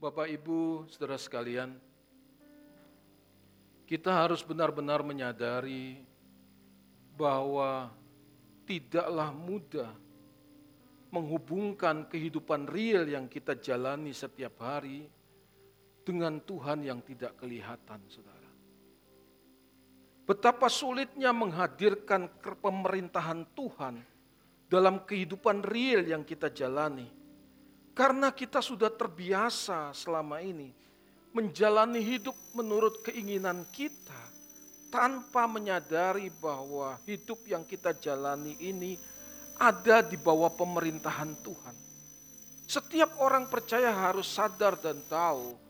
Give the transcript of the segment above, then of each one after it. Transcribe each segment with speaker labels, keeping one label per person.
Speaker 1: Bapak, Ibu, saudara sekalian, kita harus benar-benar menyadari bahwa tidaklah mudah menghubungkan kehidupan real yang kita jalani setiap hari dengan Tuhan yang tidak kelihatan, saudara. Betapa sulitnya menghadirkan pemerintahan Tuhan dalam kehidupan real yang kita jalani. Karena kita sudah terbiasa selama ini menjalani hidup menurut keinginan kita tanpa menyadari bahwa hidup yang kita jalani ini ada di bawah pemerintahan Tuhan. Setiap orang percaya harus sadar dan tahu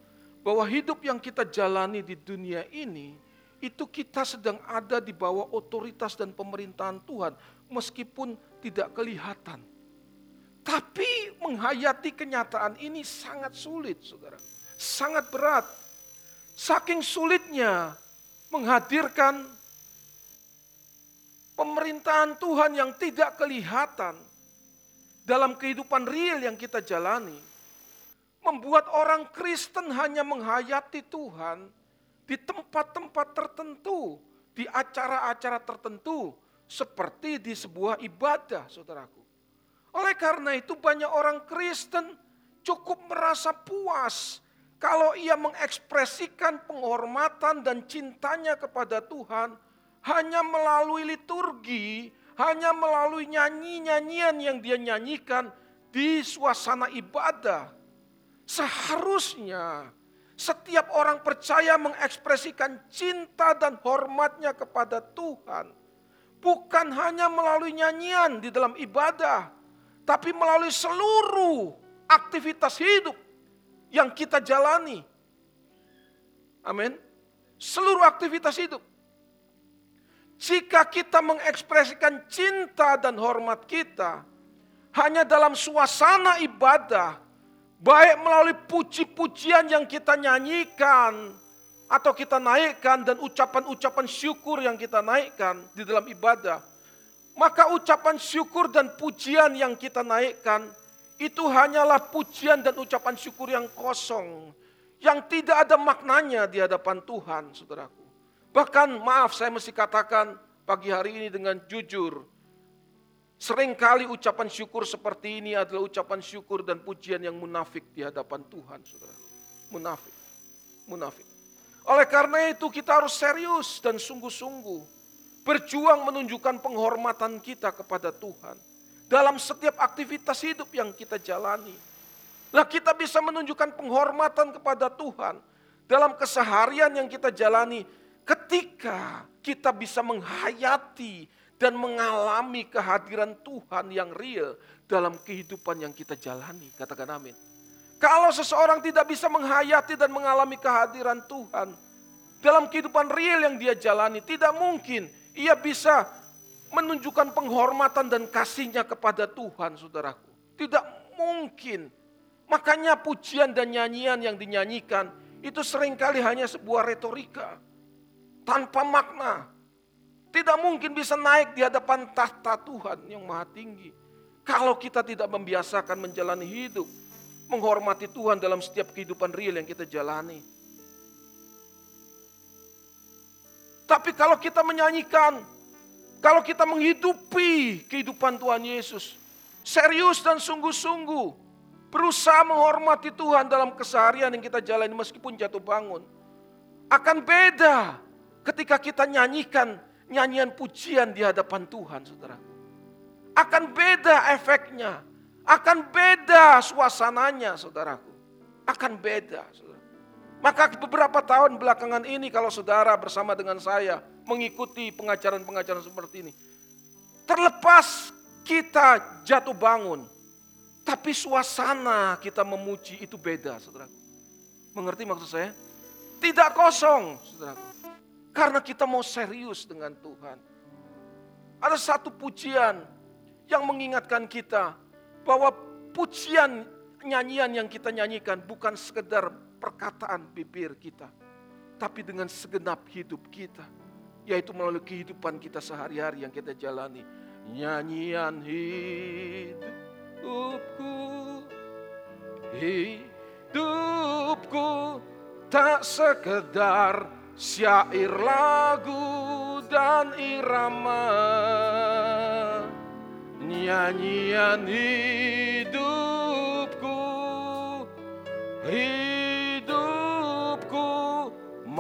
Speaker 1: bahwa hidup yang kita jalani di dunia ini itu kita sedang ada di bawah otoritas dan pemerintahan Tuhan meskipun tidak kelihatan. Tapi menghayati kenyataan ini sangat sulit, saudara. Sangat berat. Saking sulitnya menghadirkan pemerintahan Tuhan yang tidak kelihatan dalam kehidupan real yang kita jalani, membuat orang Kristen hanya menghayati Tuhan di tempat-tempat tertentu, di acara-acara tertentu, seperti di sebuah ibadah, saudaraku. Oleh karena itu, banyak orang Kristen cukup merasa puas kalau ia mengekspresikan penghormatan dan cintanya kepada Tuhan hanya melalui liturgi, hanya melalui nyanyi-nyanyian yang dia nyanyikan di suasana ibadah. Seharusnya setiap orang percaya mengekspresikan cinta dan hormatnya kepada Tuhan. Bukan hanya melalui nyanyian di dalam ibadah, tapi melalui seluruh aktivitas hidup yang kita jalani. Amin. Seluruh aktivitas hidup. Jika kita mengekspresikan cinta dan hormat kita hanya dalam suasana ibadah, baik melalui puji-pujian yang kita nyanyikan atau kita naikkan dan ucapan-ucapan syukur yang kita naikkan di dalam ibadah, maka ucapan syukur dan pujian yang kita naikkan itu hanyalah pujian dan ucapan syukur yang kosong, yang tidak ada maknanya di hadapan Tuhan, saudaraku. Bahkan maaf saya mesti katakan pagi hari ini dengan jujur, sering kali ucapan syukur seperti ini adalah ucapan syukur dan pujian yang munafik di hadapan Tuhan, saudara. Munafik, munafik. Oleh karena itu kita harus serius dan sungguh-sungguh berjuang menunjukkan penghormatan kita kepada Tuhan dalam setiap aktivitas hidup yang kita jalani. Nah kita bisa menunjukkan penghormatan kepada Tuhan dalam keseharian yang kita jalani ketika kita bisa menghayati dan mengalami kehadiran Tuhan yang real dalam kehidupan yang kita jalani. Katakan amin. Kalau seseorang tidak bisa menghayati dan mengalami kehadiran Tuhan dalam kehidupan real yang dia jalani, tidak mungkin ia bisa menunjukkan penghormatan dan kasihnya kepada Tuhan, saudaraku. Tidak mungkin. Makanya pujian dan nyanyian yang dinyanyikan itu sering kali hanya sebuah retorika. Tanpa makna. Tidak mungkin bisa naik di hadapan tahta Tuhan yang maha tinggi. Kalau kita tidak membiasakan menjalani hidup. Menghormati Tuhan dalam setiap kehidupan real yang kita jalani. Tapi kalau kita menyanyikan kalau kita menghidupi kehidupan Tuhan Yesus, serius dan sungguh-sungguh, berusaha menghormati Tuhan dalam keseharian yang kita jalani meskipun jatuh bangun, akan beda ketika kita nyanyikan nyanyian pujian di hadapan Tuhan, saudara. Akan beda efeknya, akan beda suasananya, saudaraku. Akan beda, saudara. Maka beberapa tahun belakangan ini kalau saudara bersama dengan saya mengikuti pengajaran-pengajaran seperti ini. Terlepas kita jatuh bangun, tapi suasana kita memuji itu beda, saudara. Mengerti maksud saya? Tidak kosong, saudara. Karena kita mau serius dengan Tuhan. Ada satu pujian yang mengingatkan kita bahwa pujian nyanyian yang kita nyanyikan bukan sekedar perkataan bibir kita, tapi dengan segenap hidup kita yaitu melalui kehidupan kita sehari-hari yang kita jalani. Nyanyian hidupku, hidupku tak sekedar syair lagu dan irama nyanyian hidupku hidupku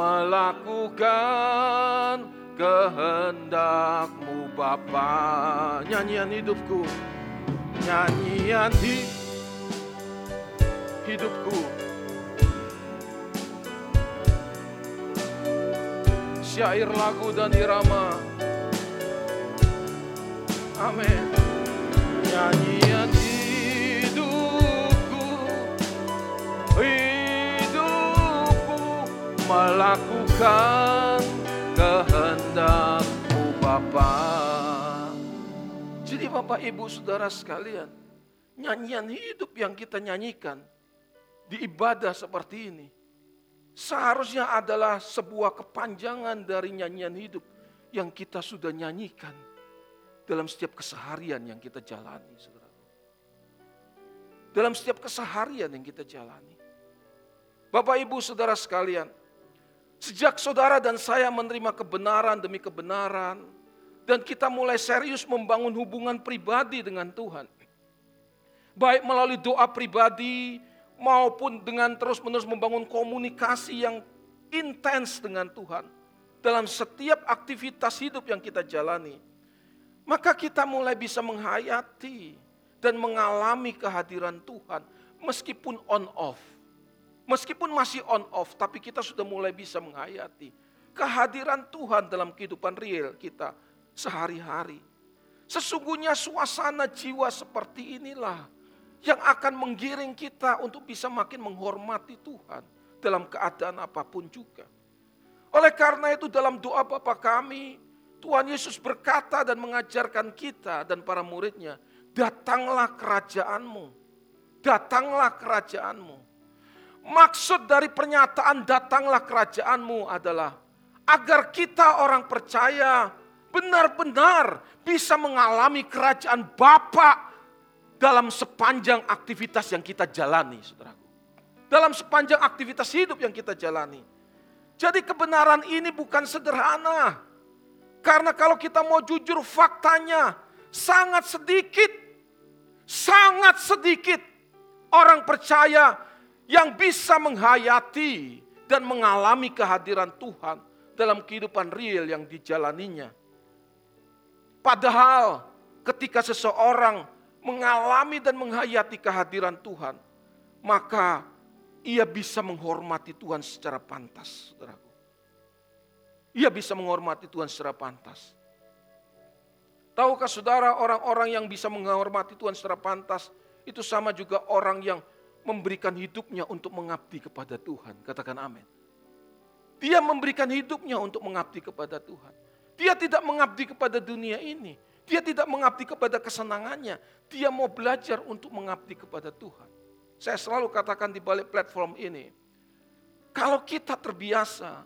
Speaker 1: melakukan kehendakmu Bapa. Nyanyian hidupku. Nyanyian di hidupku. Syair lagu dan irama. Amin. Nyanyian melakukan kehendakmu Bapa jadi Bapak Ibu Saudara sekalian nyanyian hidup yang kita nyanyikan di ibadah seperti ini seharusnya adalah sebuah kepanjangan dari nyanyian hidup yang kita sudah nyanyikan dalam setiap keseharian yang kita jalani, saudara. Dalam setiap keseharian yang kita jalani. Bapak, Ibu, Saudara sekalian, sejak saudara dan saya menerima kebenaran demi kebenaran, dan kita mulai serius membangun hubungan pribadi dengan Tuhan. Baik melalui doa pribadi, maupun dengan terus-menerus membangun komunikasi yang intens dengan Tuhan dalam setiap aktivitas hidup yang kita jalani maka kita mulai bisa menghayati dan mengalami kehadiran Tuhan meskipun on off. Meskipun masih on off, tapi kita sudah mulai bisa menghayati kehadiran Tuhan dalam kehidupan real kita sehari-hari. Sesungguhnya suasana jiwa seperti inilah yang akan menggiring kita untuk bisa makin menghormati Tuhan dalam keadaan apa pun juga. Oleh karena itu dalam doa Bapa kami, Tuhan Yesus berkata dan mengajarkan kita dan para muridnya, datanglah kerajaanmu, datanglah kerajaanmu. Maksud dari pernyataan datanglah kerajaanmu adalah agar kita orang percaya benar-benar bisa mengalami kerajaan Bapa dalam sepanjang aktivitas yang kita jalani, saudaraku. Dalam sepanjang aktivitas hidup yang kita jalani. Jadi kebenaran ini bukan sederhana. Karena kalau kita mau jujur faktanya sangat sedikit, sangat sedikit orang percaya yang bisa menghayati dan mengalami kehadiran Tuhan dalam kehidupan real yang dijalaninya. Padahal ketika seseorang mengalami dan menghayati kehadiran Tuhan, maka ia bisa menghormati Tuhan secara pantas, saudaraku. Ia bisa menghormati Tuhan secara pantas. Tahukah saudara orang-orang yang bisa menghormati Tuhan secara pantas itu sama juga orang yang memberikan hidupnya untuk mengabdi kepada Tuhan. Katakan amin. Dia memberikan hidupnya untuk mengabdi kepada Tuhan. Dia tidak mengabdi kepada dunia ini. Dia tidak mengabdi kepada kesenangannya. Dia mau belajar untuk mengabdi kepada Tuhan. Saya selalu katakan di balik platform ini. Kalau kita terbiasa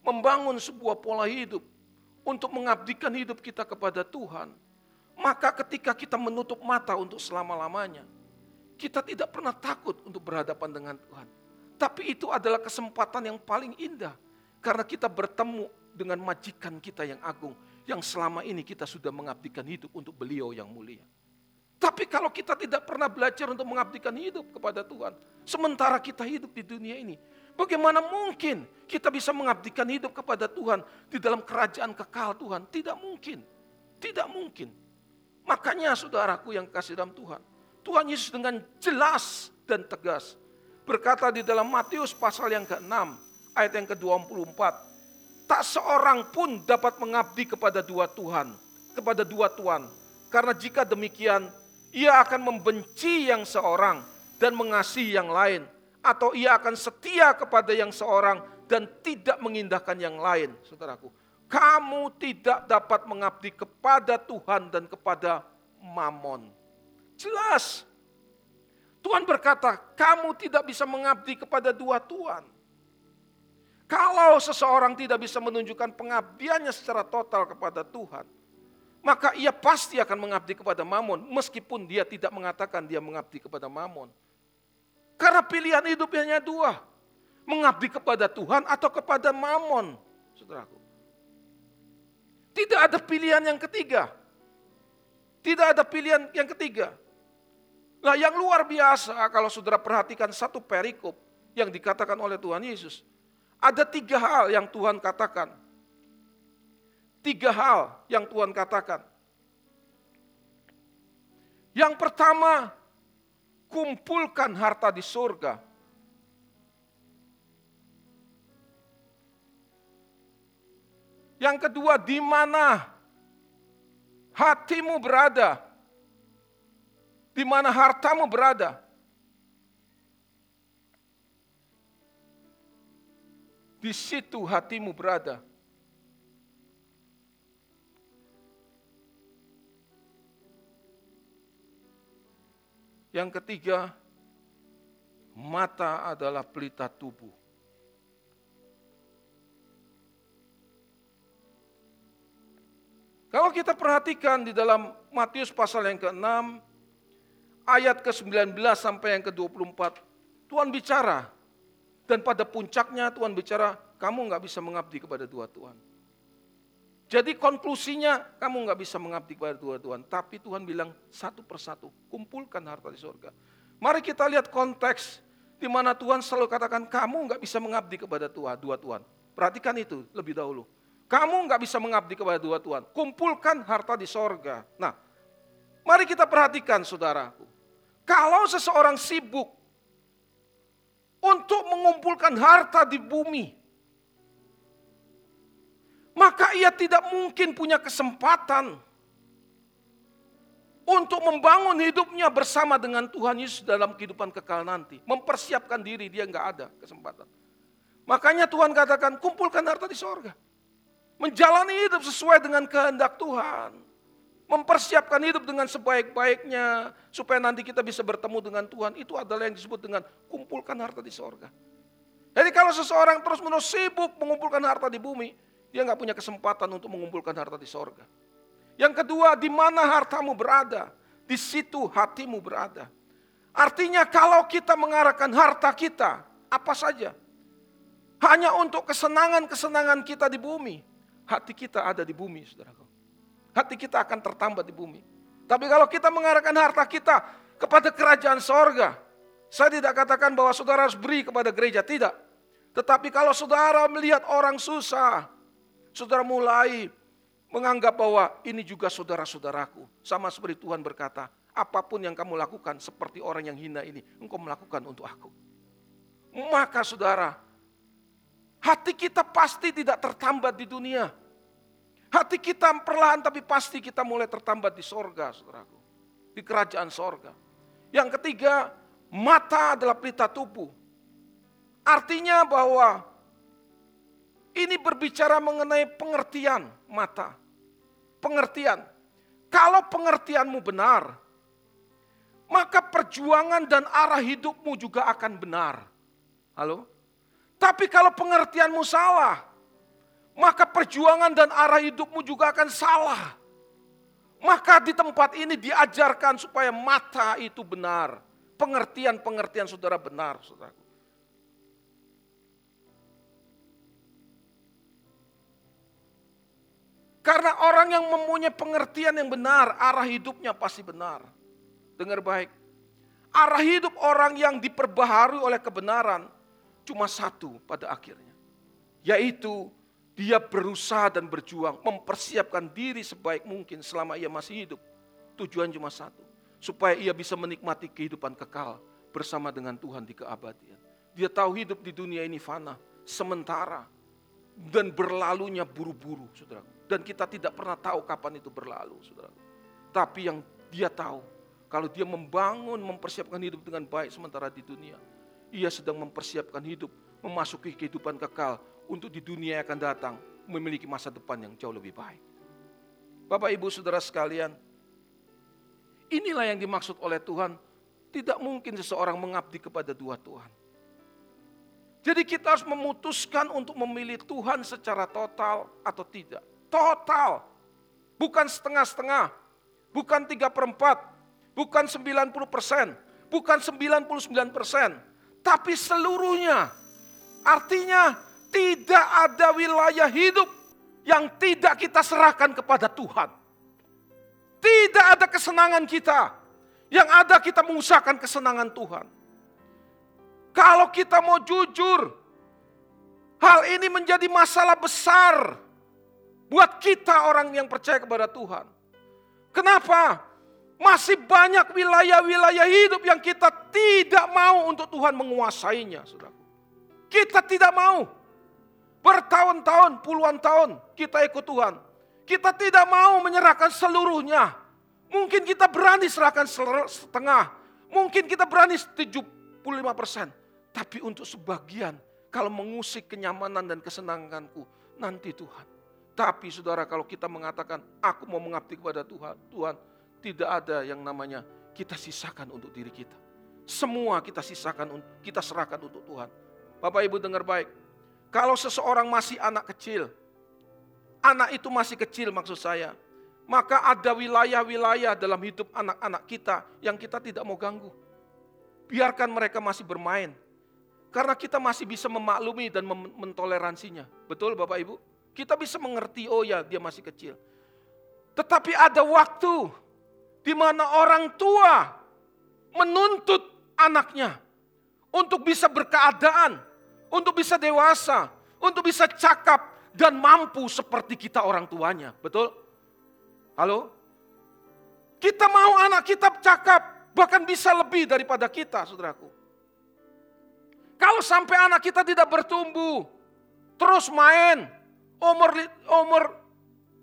Speaker 1: membangun sebuah pola hidup untuk mengabdikan hidup kita kepada Tuhan, maka ketika kita menutup mata untuk selama-lamanya, kita tidak pernah takut untuk berhadapan dengan Tuhan. Tapi itu adalah kesempatan yang paling indah karena kita bertemu dengan majikan kita yang agung yang selama ini kita sudah mengabdikan hidup untuk beliau yang mulia. Tapi kalau kita tidak pernah belajar untuk mengabdikan hidup kepada Tuhan, sementara kita hidup di dunia ini, Bagaimana mungkin kita bisa mengabdikan hidup kepada Tuhan di dalam kerajaan kekal Tuhan? Tidak mungkin. Tidak mungkin. Makanya saudaraku yang kasih dalam Tuhan. Tuhan Yesus dengan jelas dan tegas berkata di dalam Matius pasal yang ke-6 ayat yang ke-24. Tak seorang pun dapat mengabdi kepada dua Tuhan, kepada dua Tuhan. Karena jika demikian, ia akan membenci yang seorang dan mengasihi yang lain atau ia akan setia kepada yang seorang dan tidak mengindahkan yang lain, saudaraku. Kamu tidak dapat mengabdi kepada Tuhan dan kepada Mamon. Jelas. Tuhan berkata, kamu tidak bisa mengabdi kepada dua Tuhan. Kalau seseorang tidak bisa menunjukkan pengabdiannya secara total kepada Tuhan, maka ia pasti akan mengabdi kepada Mamon, meskipun dia tidak mengatakan dia mengabdi kepada Mamon. Karena pilihan hidupnya hanya dua. Mengabdi kepada Tuhan atau kepada mamon, saudaraku. Tidak ada pilihan yang ketiga. Tidak ada pilihan yang ketiga. Nah yang luar biasa kalau saudara perhatikan satu perikop yang dikatakan oleh Tuhan Yesus. Ada tiga hal yang Tuhan katakan. Tiga hal yang Tuhan katakan. Yang pertama, kumpulkan harta di surga. Yang kedua, di mana hatimu berada? Di mana hartamu berada? Di situ hatimu berada. Yang ketiga, mata adalah pelita tubuh. Kalau kita perhatikan di dalam Matius pasal yang ke-6, ayat ke-19 sampai yang ke-24, Tuhan bicara dan pada puncaknya Tuhan bicara, kamu nggak bisa mengabdi kepada dua Tuhan. Jadi konklusinya kamu nggak bisa mengabdi kepada dua Tuhan. Tapi Tuhan bilang satu persatu, kumpulkan harta di sorga. Mari kita lihat konteks di mana Tuhan selalu katakan kamu nggak bisa mengabdi kepada Tuhan, dua Tuhan. Perhatikan itu lebih dahulu. Kamu nggak bisa mengabdi kepada dua Tuhan. Kumpulkan harta di sorga. Nah, mari kita perhatikan saudaraku. Kalau seseorang sibuk untuk mengumpulkan harta di bumi. Maka ia tidak mungkin punya kesempatan untuk membangun hidupnya bersama dengan Tuhan Yesus dalam kehidupan kekal nanti. Mempersiapkan diri, dia nggak ada kesempatan. Makanya Tuhan katakan, kumpulkan harta di sorga. Menjalani hidup sesuai dengan kehendak Tuhan mempersiapkan hidup dengan sebaik-baiknya supaya nanti kita bisa bertemu dengan Tuhan. Itu adalah yang disebut dengan kumpulkan harta di sorga. Jadi kalau seseorang terus-menerus sibuk mengumpulkan harta di bumi, dia nggak punya kesempatan untuk mengumpulkan harta di sorga. Yang kedua, di mana hartamu berada, di situ hatimu berada. Artinya kalau kita mengarahkan harta kita, apa saja, hanya untuk kesenangan-kesenangan kita di bumi, hati kita ada di bumi, saudara hati kita akan tertambat di bumi. Tapi kalau kita mengarahkan harta kita kepada kerajaan sorga, saya tidak katakan bahwa saudara harus beri kepada gereja, tidak. Tetapi kalau saudara melihat orang susah, saudara mulai menganggap bahwa ini juga saudara-saudaraku. Sama seperti Tuhan berkata, apa pun yang kamu lakukan seperti orang yang hina ini, engkau melakukan untuk aku. Maka saudara, hati kita pasti tidak tertambat di dunia. Hati kita perlahan tapi pasti kita mulai tertambat di sorga, saudaraku. Di kerajaan sorga. Yang ketiga, mata adalah pelita tubuh. Artinya bahwa ini berbicara mengenai pengertian mata. Pengertian. Kalau pengertianmu benar, maka perjuangan dan arah hidupmu juga akan benar. Halo? Tapi kalau pengertianmu salah, maka perjuangan dan arah hidupmu juga akan salah. Maka di tempat ini diajarkan supaya mata itu benar. Pengertian-pengertian saudara benar, saudara. Karena orang yang mempunyai pengertian yang benar, arah hidupnya pasti benar. Dengar baik. Arah hidup orang yang diperbaharui oleh kebenaran cuma satu pada akhirnya. Yaitu dia berusaha dan berjuang mempersiapkan diri sebaik mungkin selama ia masih hidup. Tujuan cuma satu, supaya ia bisa menikmati kehidupan kekal bersama dengan Tuhan di keabadian. Dia tahu hidup di dunia ini fana, sementara dan berlalunya buru-buru, saudara. Dan kita tidak pernah tahu kapan itu berlalu, saudara. Tapi yang dia tahu, kalau dia membangun, mempersiapkan hidup dengan baik sementara di dunia, ia sedang mempersiapkan hidup, memasuki kehidupan kekal untuk di dunia yang akan datang memiliki masa depan yang jauh lebih baik. Bapak, Ibu, Saudara sekalian, inilah yang dimaksud oleh Tuhan. Tidak mungkin seseorang mengabdi kepada dua Tuhan. Jadi kita harus memutuskan untuk memilih Tuhan secara total atau tidak. Total. Bukan setengah-setengah. Bukan tiga perempat. Bukan 90 persen. Bukan 99 persen. Tapi seluruhnya Artinya tidak ada wilayah hidup yang tidak kita serahkan kepada Tuhan. Tidak ada kesenangan kita. Yang ada kita mengusahakan kesenangan Tuhan. Kalau kita mau jujur, hal ini menjadi masalah besar buat kita orang yang percaya kepada Tuhan. Kenapa? Masih banyak wilayah-wilayah hidup yang kita tidak mau untuk Tuhan menguasainya, saudara. Kita tidak mau. Bertahun-tahun, puluhan tahun kita ikut Tuhan. Kita tidak mau menyerahkan seluruhnya. Mungkin kita berani serahkan setengah. Mungkin kita berani 75 persen. Tapi untuk sebagian, kalau mengusik kenyamanan dan kesenanganku, nanti Tuhan. Tapi saudara kalau kita mengatakan, aku mau mengabdi kepada Tuhan. Tuhan, tidak ada yang namanya kita sisakan untuk diri kita. Semua kita sisakan, kita serahkan untuk Tuhan. Bapak Ibu dengar baik. Kalau seseorang masih anak kecil, anak itu masih kecil maksud saya, maka ada wilayah-wilayah dalam hidup anak-anak kita yang kita tidak mau ganggu. Biarkan mereka masih bermain. Karena kita masih bisa memaklumi dan mentoleransinya. Betul Bapak Ibu? Kita bisa mengerti, oh ya dia masih kecil. Tetapi ada waktu di mana orang tua menuntut anaknya untuk bisa berkeadaan, untuk bisa dewasa, untuk bisa cakap dan mampu seperti kita orang tuanya. Betul? Halo? Kita mau anak kita cakap, bahkan bisa lebih daripada kita, saudaraku. Kalau sampai anak kita tidak bertumbuh, terus main, umur umur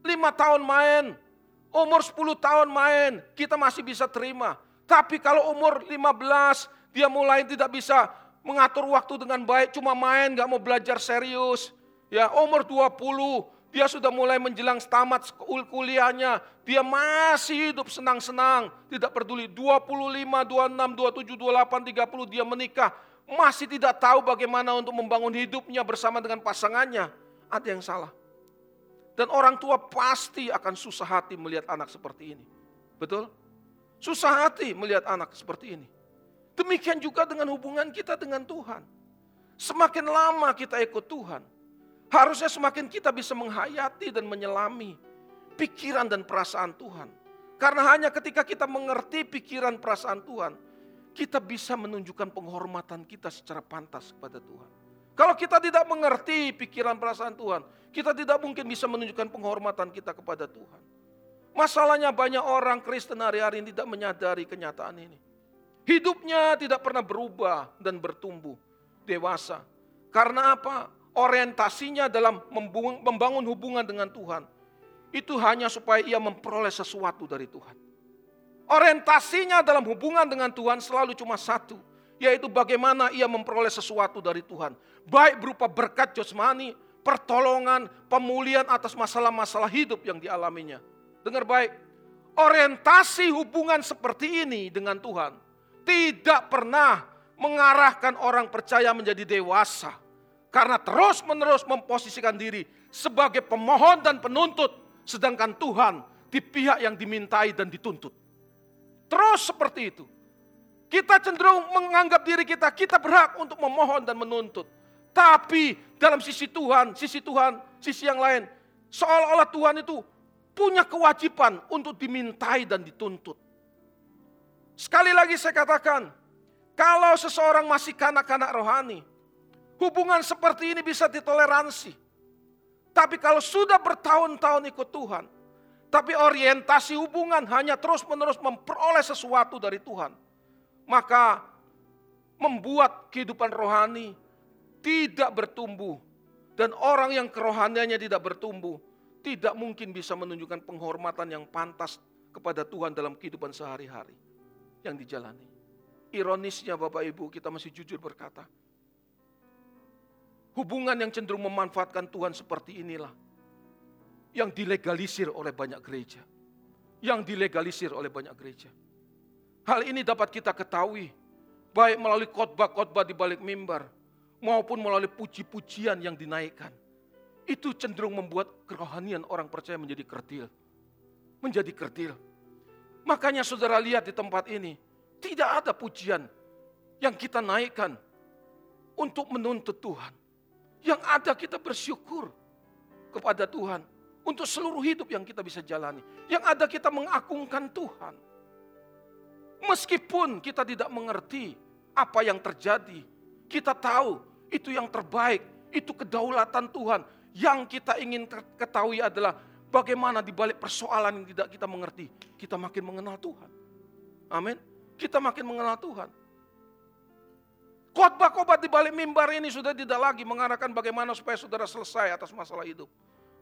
Speaker 1: lima tahun main, umur 10 tahun main, kita masih bisa terima. Tapi kalau umur 15, dia mulai tidak bisa mengatur waktu dengan baik, cuma main, gak mau belajar serius. Ya, umur 20, dia sudah mulai menjelang tamat kuliahnya, dia masih hidup senang-senang, tidak peduli 25, 26, 27, 28, 30 dia menikah, masih tidak tahu bagaimana untuk membangun hidupnya bersama dengan pasangannya. Ada yang salah. Dan orang tua pasti akan susah hati melihat anak seperti ini. Betul? Susah hati melihat anak seperti ini. Demikian juga dengan hubungan kita dengan Tuhan. Semakin lama kita ikut Tuhan, harusnya semakin kita bisa menghayati dan menyelami pikiran dan perasaan Tuhan. Karena hanya ketika kita mengerti pikiran perasaan Tuhan, kita bisa menunjukkan penghormatan kita secara pantas kepada Tuhan. Kalau kita tidak mengerti pikiran perasaan Tuhan, kita tidak mungkin bisa menunjukkan penghormatan kita kepada Tuhan. Masalahnya banyak orang Kristen hari-hari ini tidak menyadari kenyataan ini. Hidupnya tidak pernah berubah dan bertumbuh dewasa. Karena apa? Orientasinya dalam membangun hubungan dengan Tuhan. Itu hanya supaya ia memperoleh sesuatu dari Tuhan. Orientasinya dalam hubungan dengan Tuhan selalu cuma satu. Yaitu bagaimana ia memperoleh sesuatu dari Tuhan. Baik berupa berkat jasmani, pertolongan, pemulihan atas masalah-masalah hidup yang dialaminya. Dengar baik, orientasi hubungan seperti ini dengan Tuhan tidak pernah mengarahkan orang percaya menjadi dewasa. Karena terus-menerus memposisikan diri sebagai pemohon dan penuntut. Sedangkan Tuhan di pihak yang dimintai dan dituntut. Terus seperti itu. Kita cenderung menganggap diri kita, kita berhak untuk memohon dan menuntut. Tapi dalam sisi Tuhan, sisi Tuhan, sisi yang lain, seolah-olah Tuhan itu punya kewajiban untuk dimintai dan dituntut. Sekali lagi saya katakan, kalau seseorang masih kanak-kanak rohani, hubungan seperti ini bisa ditoleransi. Tapi kalau sudah bertahun-tahun ikut Tuhan, tapi orientasi hubungan hanya terus-menerus memperoleh sesuatu dari Tuhan, maka membuat kehidupan rohani tidak bertumbuh dan orang yang kerohaniannya tidak bertumbuh tidak mungkin bisa menunjukkan penghormatan yang pantas kepada Tuhan dalam kehidupan sehari-hari yang dijalani. Ironisnya Bapak Ibu kita masih jujur berkata, hubungan yang cenderung memanfaatkan Tuhan seperti inilah yang dilegalisir oleh banyak gereja. Yang dilegalisir oleh banyak gereja. Hal ini dapat kita ketahui baik melalui khotbah-khotbah di balik mimbar maupun melalui puji-pujian yang dinaikkan. Itu cenderung membuat kerohanian orang percaya menjadi kerdil. Menjadi kerdil. Makanya saudara lihat di tempat ini, tidak ada pujian yang kita naikkan untuk menuntut Tuhan. Yang ada kita bersyukur kepada Tuhan untuk seluruh hidup yang kita bisa jalani. Yang ada kita mengagungkan Tuhan. Meskipun kita tidak mengerti apa yang terjadi, kita tahu itu yang terbaik, itu kedaulatan Tuhan. Yang kita ingin ketahui adalah bagaimana di balik persoalan yang tidak kita mengerti, kita makin mengenal Tuhan. Amin. Kita makin mengenal Tuhan. Khotbah-khotbah di balik mimbar ini sudah tidak lagi mengarahkan bagaimana supaya saudara selesai atas masalah hidup.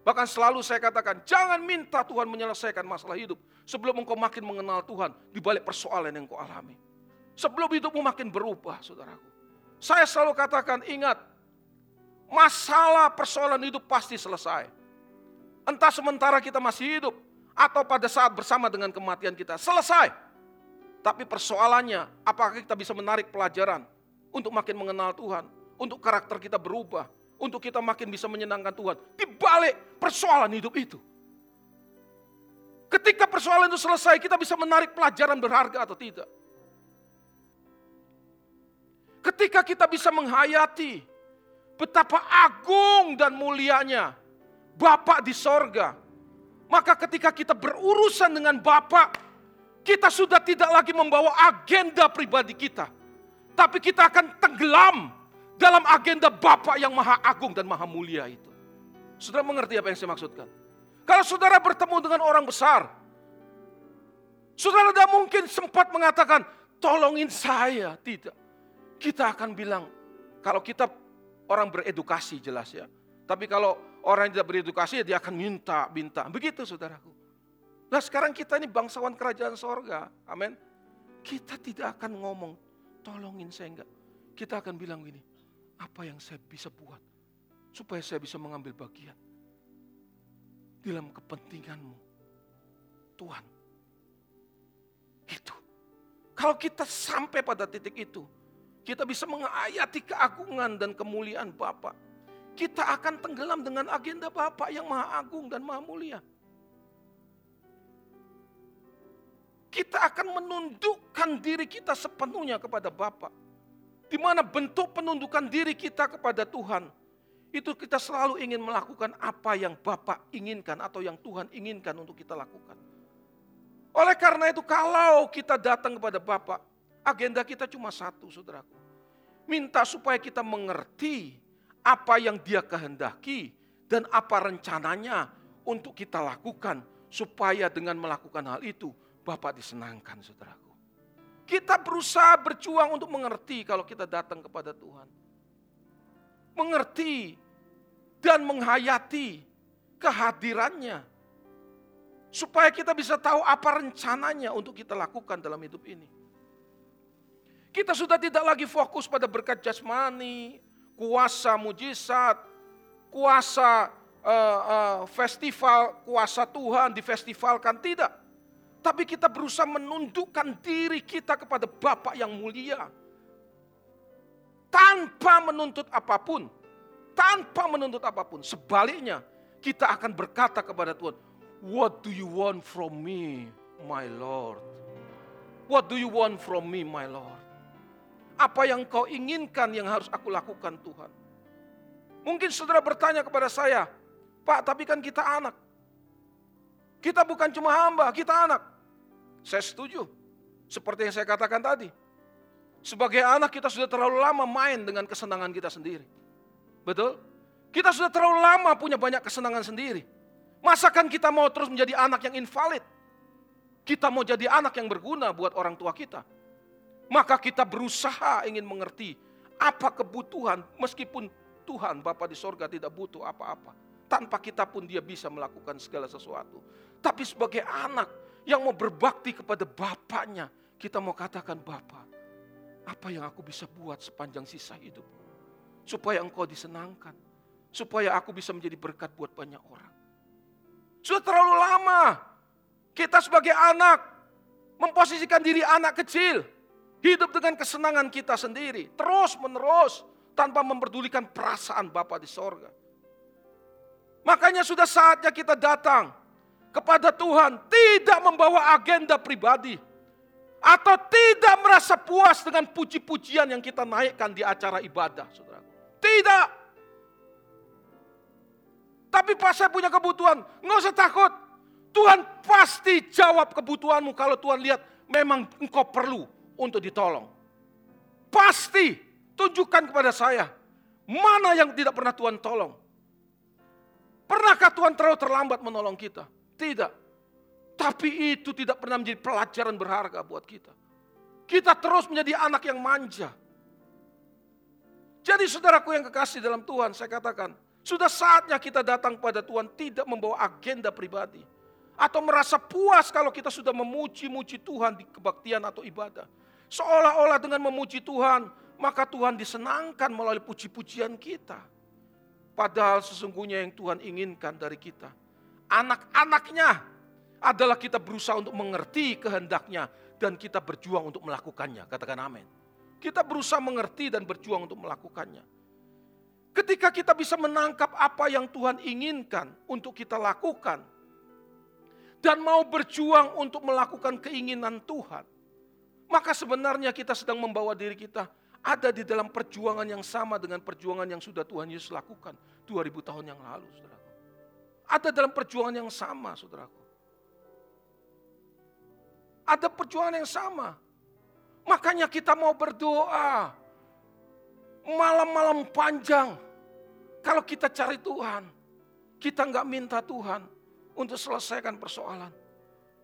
Speaker 1: Bahkan selalu saya katakan, jangan minta Tuhan menyelesaikan masalah hidup sebelum engkau makin mengenal Tuhan di balik persoalan yang engkau alami. Sebelum hidupmu makin berubah, saudaraku. Saya selalu katakan, ingat, masalah persoalan hidup pasti selesai. Entah sementara kita masih hidup, atau pada saat bersama dengan kematian kita, selesai. Tapi persoalannya, apakah kita bisa menarik pelajaran untuk makin mengenal Tuhan, untuk karakter kita berubah, untuk kita makin bisa menyenangkan Tuhan di balik persoalan hidup itu. Ketika persoalan itu selesai, kita bisa menarik pelajaran berharga atau tidak. Ketika kita bisa menghayati betapa agung dan mulianya Bapak di sorga, maka ketika kita berurusan dengan Bapak, kita sudah tidak lagi membawa agenda pribadi kita, tapi kita akan tenggelam dalam agenda Bapa yang maha agung dan maha mulia itu. Saudara mengerti apa yang saya maksudkan? Kalau saudara bertemu dengan orang besar, saudara tidak mungkin sempat mengatakan, tolongin saya. Tidak. Kita akan bilang, kalau kita orang beredukasi jelas ya. Tapi kalau orang yang tidak beredukasi, dia akan minta, minta. Begitu saudaraku. Nah sekarang kita ini bangsawan kerajaan sorga. Amin. Kita tidak akan ngomong, tolongin saya enggak. Kita akan bilang gini, apa yang saya bisa buat supaya saya bisa mengambil bagian dalam kepentinganmu. Tuhan. Itu. Kalau kita sampai pada titik itu, kita bisa mengayati keagungan dan kemuliaan Bapa. Kita akan tenggelam dengan agenda Bapa yang maha agung dan maha mulia. Kita akan menundukkan diri kita sepenuhnya kepada Bapak di mana bentuk penundukan diri kita kepada Tuhan, itu kita selalu ingin melakukan apa yang Bapak inginkan atau yang Tuhan inginkan untuk kita lakukan. Oleh karena itu kalau kita datang kepada Bapak, agenda kita cuma satu saudaraku. Minta supaya kita mengerti apa yang dia kehendaki dan apa rencananya untuk kita lakukan supaya dengan melakukan hal itu Bapak disenangkan saudaraku. Kita berusaha berjuang untuk mengerti kalau kita datang kepada Tuhan. Mengerti dan menghayati kehadirannya. Supaya kita bisa tahu apa rencananya untuk kita lakukan dalam hidup ini. Kita sudah tidak lagi fokus pada berkat jasmani, kuasa mujizat, kuasa uh, uh, festival, kuasa Tuhan di festivalkan tidak tapi kita berusaha menundukkan diri kita kepada Bapak yang mulia. Tanpa menuntut apa pun. Tanpa menuntut apa pun. Sebaliknya, kita akan berkata kepada Tuhan, What do you want from me, my Lord? What do you want from me, my Lord? Apa yang kau inginkan yang harus aku lakukan Tuhan? Mungkin saudara bertanya kepada saya, Pak tapi kan kita anak. Kita bukan cuma hamba, kita anak. Saya setuju. Seperti yang saya katakan tadi. Sebagai anak kita sudah terlalu lama main dengan kesenangan kita sendiri. Betul? Kita sudah terlalu lama punya banyak kesenangan sendiri. Masakan kita mau terus menjadi anak yang invalid? Kita mau jadi anak yang berguna buat orang tua kita. Maka kita berusaha ingin mengerti apa kebutuhan meskipun Tuhan Bapa di sorga tidak butuh apa-apa. Tanpa kita pun dia bisa melakukan segala sesuatu. Tapi sebagai anak yang mau berbakti kepada bapaknya, kita mau katakan Bapak, apa yang aku bisa buat sepanjang sisa hidup? Supaya engkau disenangkan. Supaya aku bisa menjadi berkat buat banyak orang. Sudah terlalu lama kita sebagai anak memposisikan diri anak kecil. Hidup dengan kesenangan kita sendiri. Terus menerus tanpa memperdulikan perasaan Bapak di sorga. Makanya sudah saatnya kita datang kepada Tuhan, tidak membawa agenda pribadi, atau tidak merasa puas dengan puji-pujian yang kita naikkan di acara ibadah, saudara. Tidak. Tapi pas saya punya kebutuhan, nggak usah takut. Tuhan pasti jawab kebutuhanmu kalau Tuhan lihat memang engkau perlu untuk ditolong. Pasti tunjukkan kepada saya mana yang tidak pernah Tuhan tolong. Pernahkah Tuhan terlalu terlambat menolong kita? Tidak. Tapi itu tidak pernah menjadi pelajaran berharga buat kita. Kita terus menjadi anak yang manja. Jadi saudaraku yang kekasih dalam Tuhan, saya katakan, sudah saatnya kita datang pada Tuhan tidak membawa agenda pribadi atau merasa puas kalau kita sudah memuji-muji Tuhan di kebaktian atau ibadah. Seolah-olah dengan memuji Tuhan, maka Tuhan disenangkan melalui puji-pujian kita. Padahal sesungguhnya yang Tuhan inginkan dari kita. Anak-anaknya adalah kita berusaha untuk mengerti kehendaknya dan kita berjuang untuk melakukannya. Katakan amin. Kita berusaha mengerti dan berjuang untuk melakukannya. Ketika kita bisa menangkap apa yang Tuhan inginkan untuk kita lakukan, dan mau berjuang untuk melakukan keinginan Tuhan, maka sebenarnya kita sedang membawa diri kita ada di dalam perjuangan yang sama dengan perjuangan yang sudah Tuhan Yesus lakukan 2000 tahun yang lalu, saudaraku. Ada dalam perjuangan yang sama, saudaraku. Ada perjuangan yang sama. Makanya kita mau berdoa. Malam-malam panjang. Kalau kita cari Tuhan. Kita nggak minta Tuhan untuk selesaikan persoalan.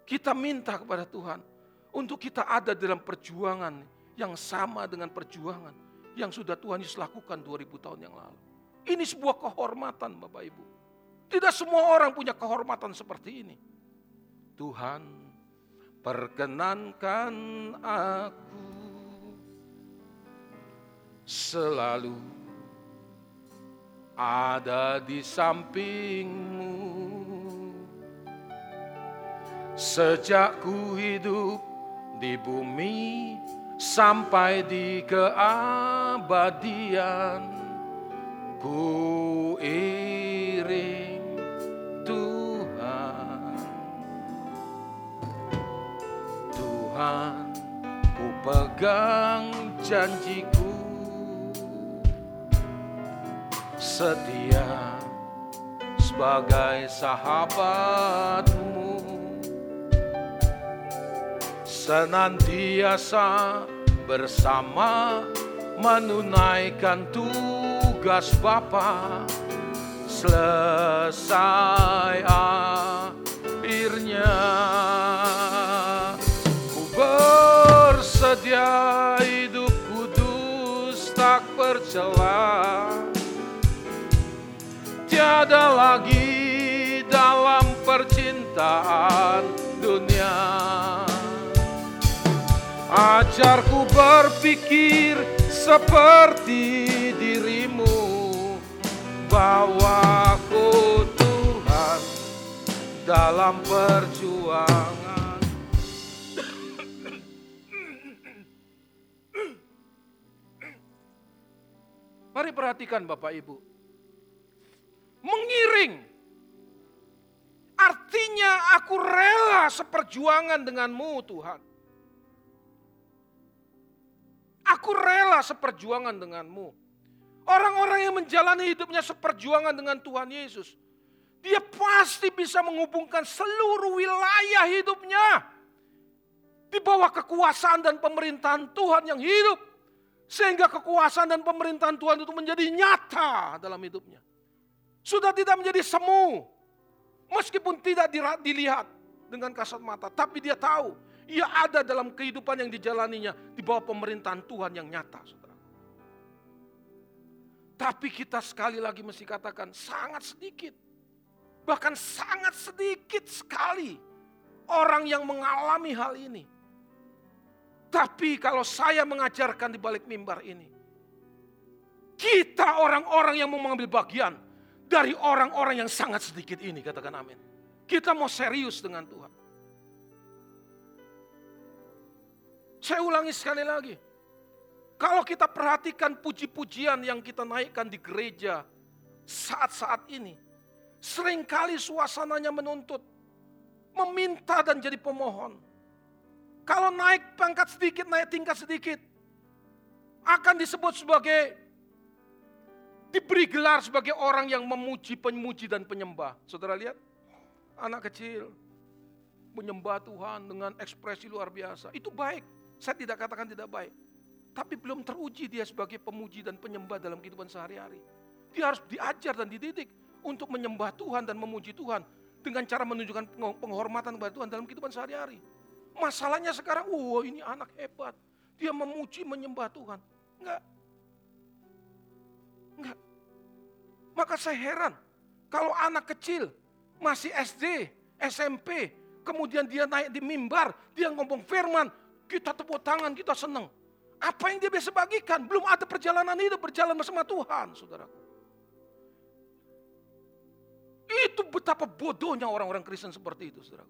Speaker 1: Kita minta kepada Tuhan untuk kita ada dalam perjuangan yang sama dengan perjuangan yang sudah Tuhan Yesus lakukan 2000 tahun yang lalu. Ini sebuah kehormatan Bapak Ibu. Tidak semua orang punya kehormatan seperti ini. Tuhan perkenankan aku selalu ada di sampingmu Sejak ku hidup di bumi sampai di keabadian. Ku iring Tuhan. Tuhan ku pegang janjiku. Setia sebagai sahabatmu senantiasa bersama menunaikan tugas Bapa. Selesai akhirnya ku bersedia hidup kudus tak bercela. Tiada lagi dalam percintaan Ajarku berpikir seperti dirimu. Bawaku Tuhan dalam perjuangan. Mari perhatikan Bapak Ibu. Mengiring. Artinya aku rela seperjuangan denganmu Tuhan Aku rela seperjuangan denganmu. Orang-orang yang menjalani hidupnya seperjuangan dengan Tuhan Yesus. Dia pasti bisa menghubungkan seluruh wilayah hidupnya. Di bawah kekuasaan dan pemerintahan Tuhan yang hidup. Sehingga kekuasaan dan pemerintahan Tuhan itu menjadi nyata dalam hidupnya. Sudah tidak menjadi semu. Meskipun tidak dilihat dengan kasat mata. Tapi dia tahu ia ada dalam kehidupan yang dijalaninya di bawah pemerintahan Tuhan yang nyata, saudara. Tapi kita sekali lagi mesti katakan sangat sedikit. Bahkan sangat sedikit sekali orang yang mengalami hal ini. Tapi kalau saya mengajarkan di balik mimbar ini, kita orang-orang yang mau mengambil bagian dari orang-orang yang sangat sedikit ini, katakan amin. Kita mau serius dengan Tuhan. Saya ulangi sekali lagi. Kalau kita perhatikan puji-pujian yang kita naikkan di gereja saat-saat ini. Seringkali suasananya menuntut. Meminta dan jadi pemohon. Kalau naik pangkat sedikit, naik tingkat sedikit. Akan disebut sebagai diberi gelar sebagai orang yang memuji, pemuji dan penyembah. Saudara lihat, anak kecil menyembah Tuhan dengan ekspresi luar biasa. Itu baik. Saya tidak katakan tidak baik. Tapi belum teruji dia sebagai pemuji dan penyembah dalam kehidupan sehari-hari. Dia harus diajar dan dididik untuk menyembah Tuhan dan memuji Tuhan dengan cara menunjukkan penghormatan kepada Tuhan dalam kehidupan sehari-hari. Masalahnya sekarang, wah ini anak hebat. Dia memuji, menyembah Tuhan. Enggak. Enggak. Maka saya heran, kalau anak kecil masih SD, SMP, kemudian dia naik di mimbar, dia ngomong firman, kita tepuk tangan, kita senang. Apa yang dia bisa bagikan? Belum ada perjalanan hidup berjalan bersama Tuhan, saudara. Itu betapa bodohnya orang-orang Kristen seperti itu, saudara.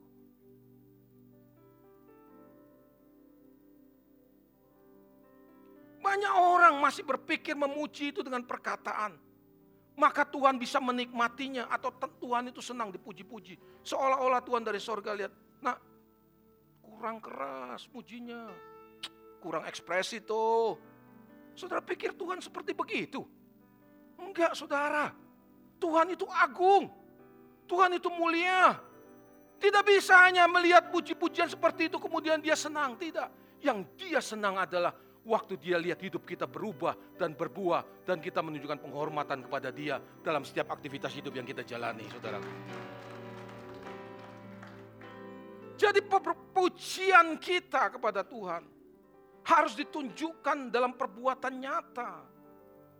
Speaker 1: Banyak orang masih berpikir memuji itu dengan perkataan. Maka Tuhan bisa menikmatinya atau Tuhan itu senang dipuji-puji. Seolah-olah Tuhan dari sorga lihat, nah kurang keras mujinya kurang ekspresi tuh. Saudara pikir Tuhan seperti begitu? Enggak saudara. Tuhan itu agung. Tuhan itu mulia. Tidak bisa hanya melihat puji-pujian seperti itu kemudian dia senang. Tidak. Yang dia senang adalah waktu dia lihat hidup kita berubah dan berbuah. Dan kita menunjukkan penghormatan kepada dia dalam setiap aktivitas hidup yang kita jalani saudara. Jadi pujian kita kepada Tuhan harus ditunjukkan dalam perbuatan nyata.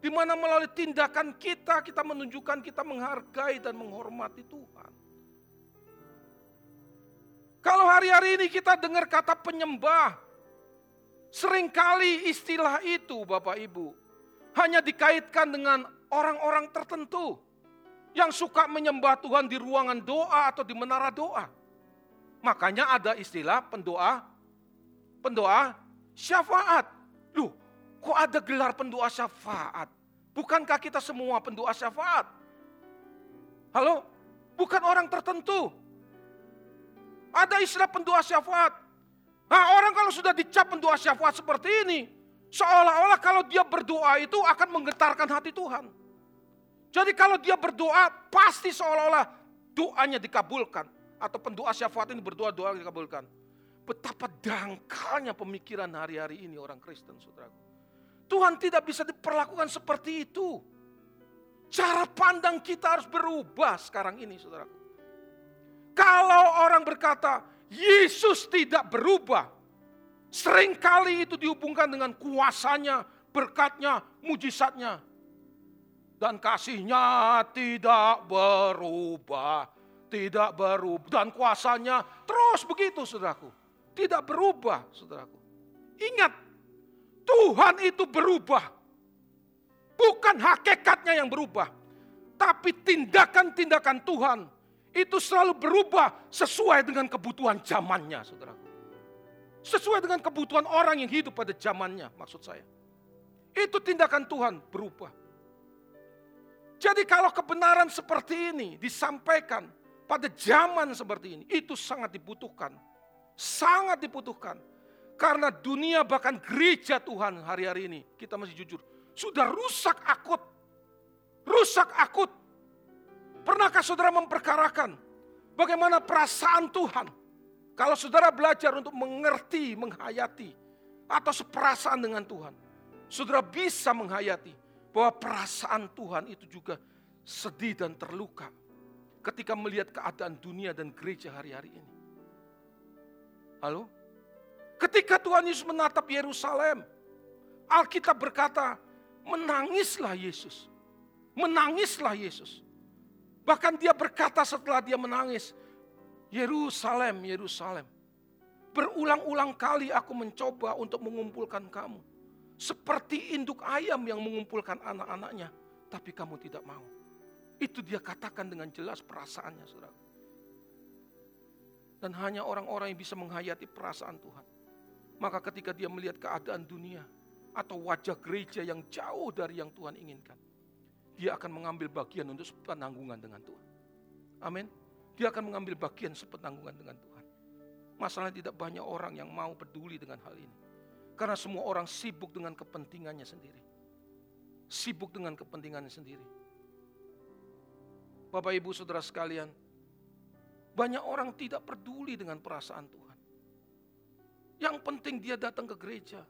Speaker 1: Di mana melalui tindakan kita, kita menunjukkan kita menghargai dan menghormati Tuhan. Kalau hari-hari ini kita dengar kata penyembah, sering kali istilah itu Bapak Ibu, hanya dikaitkan dengan orang-orang tertentu yang suka menyembah Tuhan di ruangan doa atau di menara doa. Makanya ada istilah pendoa, pendoa Syafaat. Loh, kok ada gelar pendoa syafaat? Bukankah kita semua pendoa syafaat? Halo? Bukan orang tertentu. Ada istilah pendoa syafaat. Nah orang kalau sudah dicap pendoa syafaat seperti ini, seolah-olah kalau dia berdoa itu akan menggetarkan hati Tuhan. Jadi kalau dia berdoa, pasti seolah-olah doanya dikabulkan. Atau pendoa syafaat ini berdoa, doa dikabulkan. Betapa dangkalnya pemikiran hari-hari ini orang Kristen, saudaraku. Tuhan tidak bisa diperlakukan seperti itu. Cara pandang kita harus berubah sekarang ini, saudaraku. Kalau orang berkata, Yesus tidak berubah, sering kali itu dihubungkan dengan kuasanya, berkatnya, mujizatnya. Dan kasihnya tidak berubah, tidak berubah. Dan kuasanya terus begitu, saudaraku. Tidak berubah, saudaraku. Ingat, Tuhan itu berubah. Bukan hakikatnya yang berubah. Tapi tindakan-tindakan Tuhan itu selalu berubah sesuai dengan kebutuhan zamannya, saudaraku. Sesuai dengan kebutuhan orang yang hidup pada zamannya, maksud saya. Itu tindakan Tuhan berubah. Jadi kalau kebenaran seperti ini disampaikan pada zaman seperti ini, itu sangat dibutuhkan sangat dibutuhkan. Karena dunia bahkan gereja Tuhan hari-hari ini, kita masih jujur, sudah rusak akut. Rusak akut. Pernahkah saudara memperkarakan bagaimana perasaan Tuhan? Kalau saudara belajar untuk mengerti, menghayati, atau seperasaan dengan Tuhan, saudara bisa menghayati bahwa perasaan Tuhan itu juga sedih dan terluka ketika melihat keadaan dunia dan gereja hari-hari ini. Halo? Ketika Tuhan Yesus menatap Yerusalem, Alkitab berkata, menangislah Yesus. Menangislah Yesus. Bahkan dia berkata setelah dia menangis, Yerusalem, Yerusalem. Berulang-ulang kali aku mencoba untuk mengumpulkan kamu. Seperti induk ayam yang mengumpulkan anak-anaknya. Tapi kamu tidak mau. Itu dia katakan dengan jelas perasaannya saudara. Dan hanya orang-orang yang bisa menghayati perasaan Tuhan. Maka ketika dia melihat keadaan dunia atau wajah gereja yang jauh dari yang Tuhan inginkan. Dia akan mengambil bagian untuk sepenanggungan dengan Tuhan. Amin. Dia akan mengambil bagian sepenanggungan dengan Tuhan. Masalahnya tidak banyak orang yang mau peduli dengan hal ini. Karena semua orang sibuk dengan kepentingannya sendiri. sibuk dengan kepentingannya sendiri. Bapak Ibu Saudara sekalian, banyak orang tidak peduli dengan perasaan Tuhan. Yang penting dia datang ke gereja.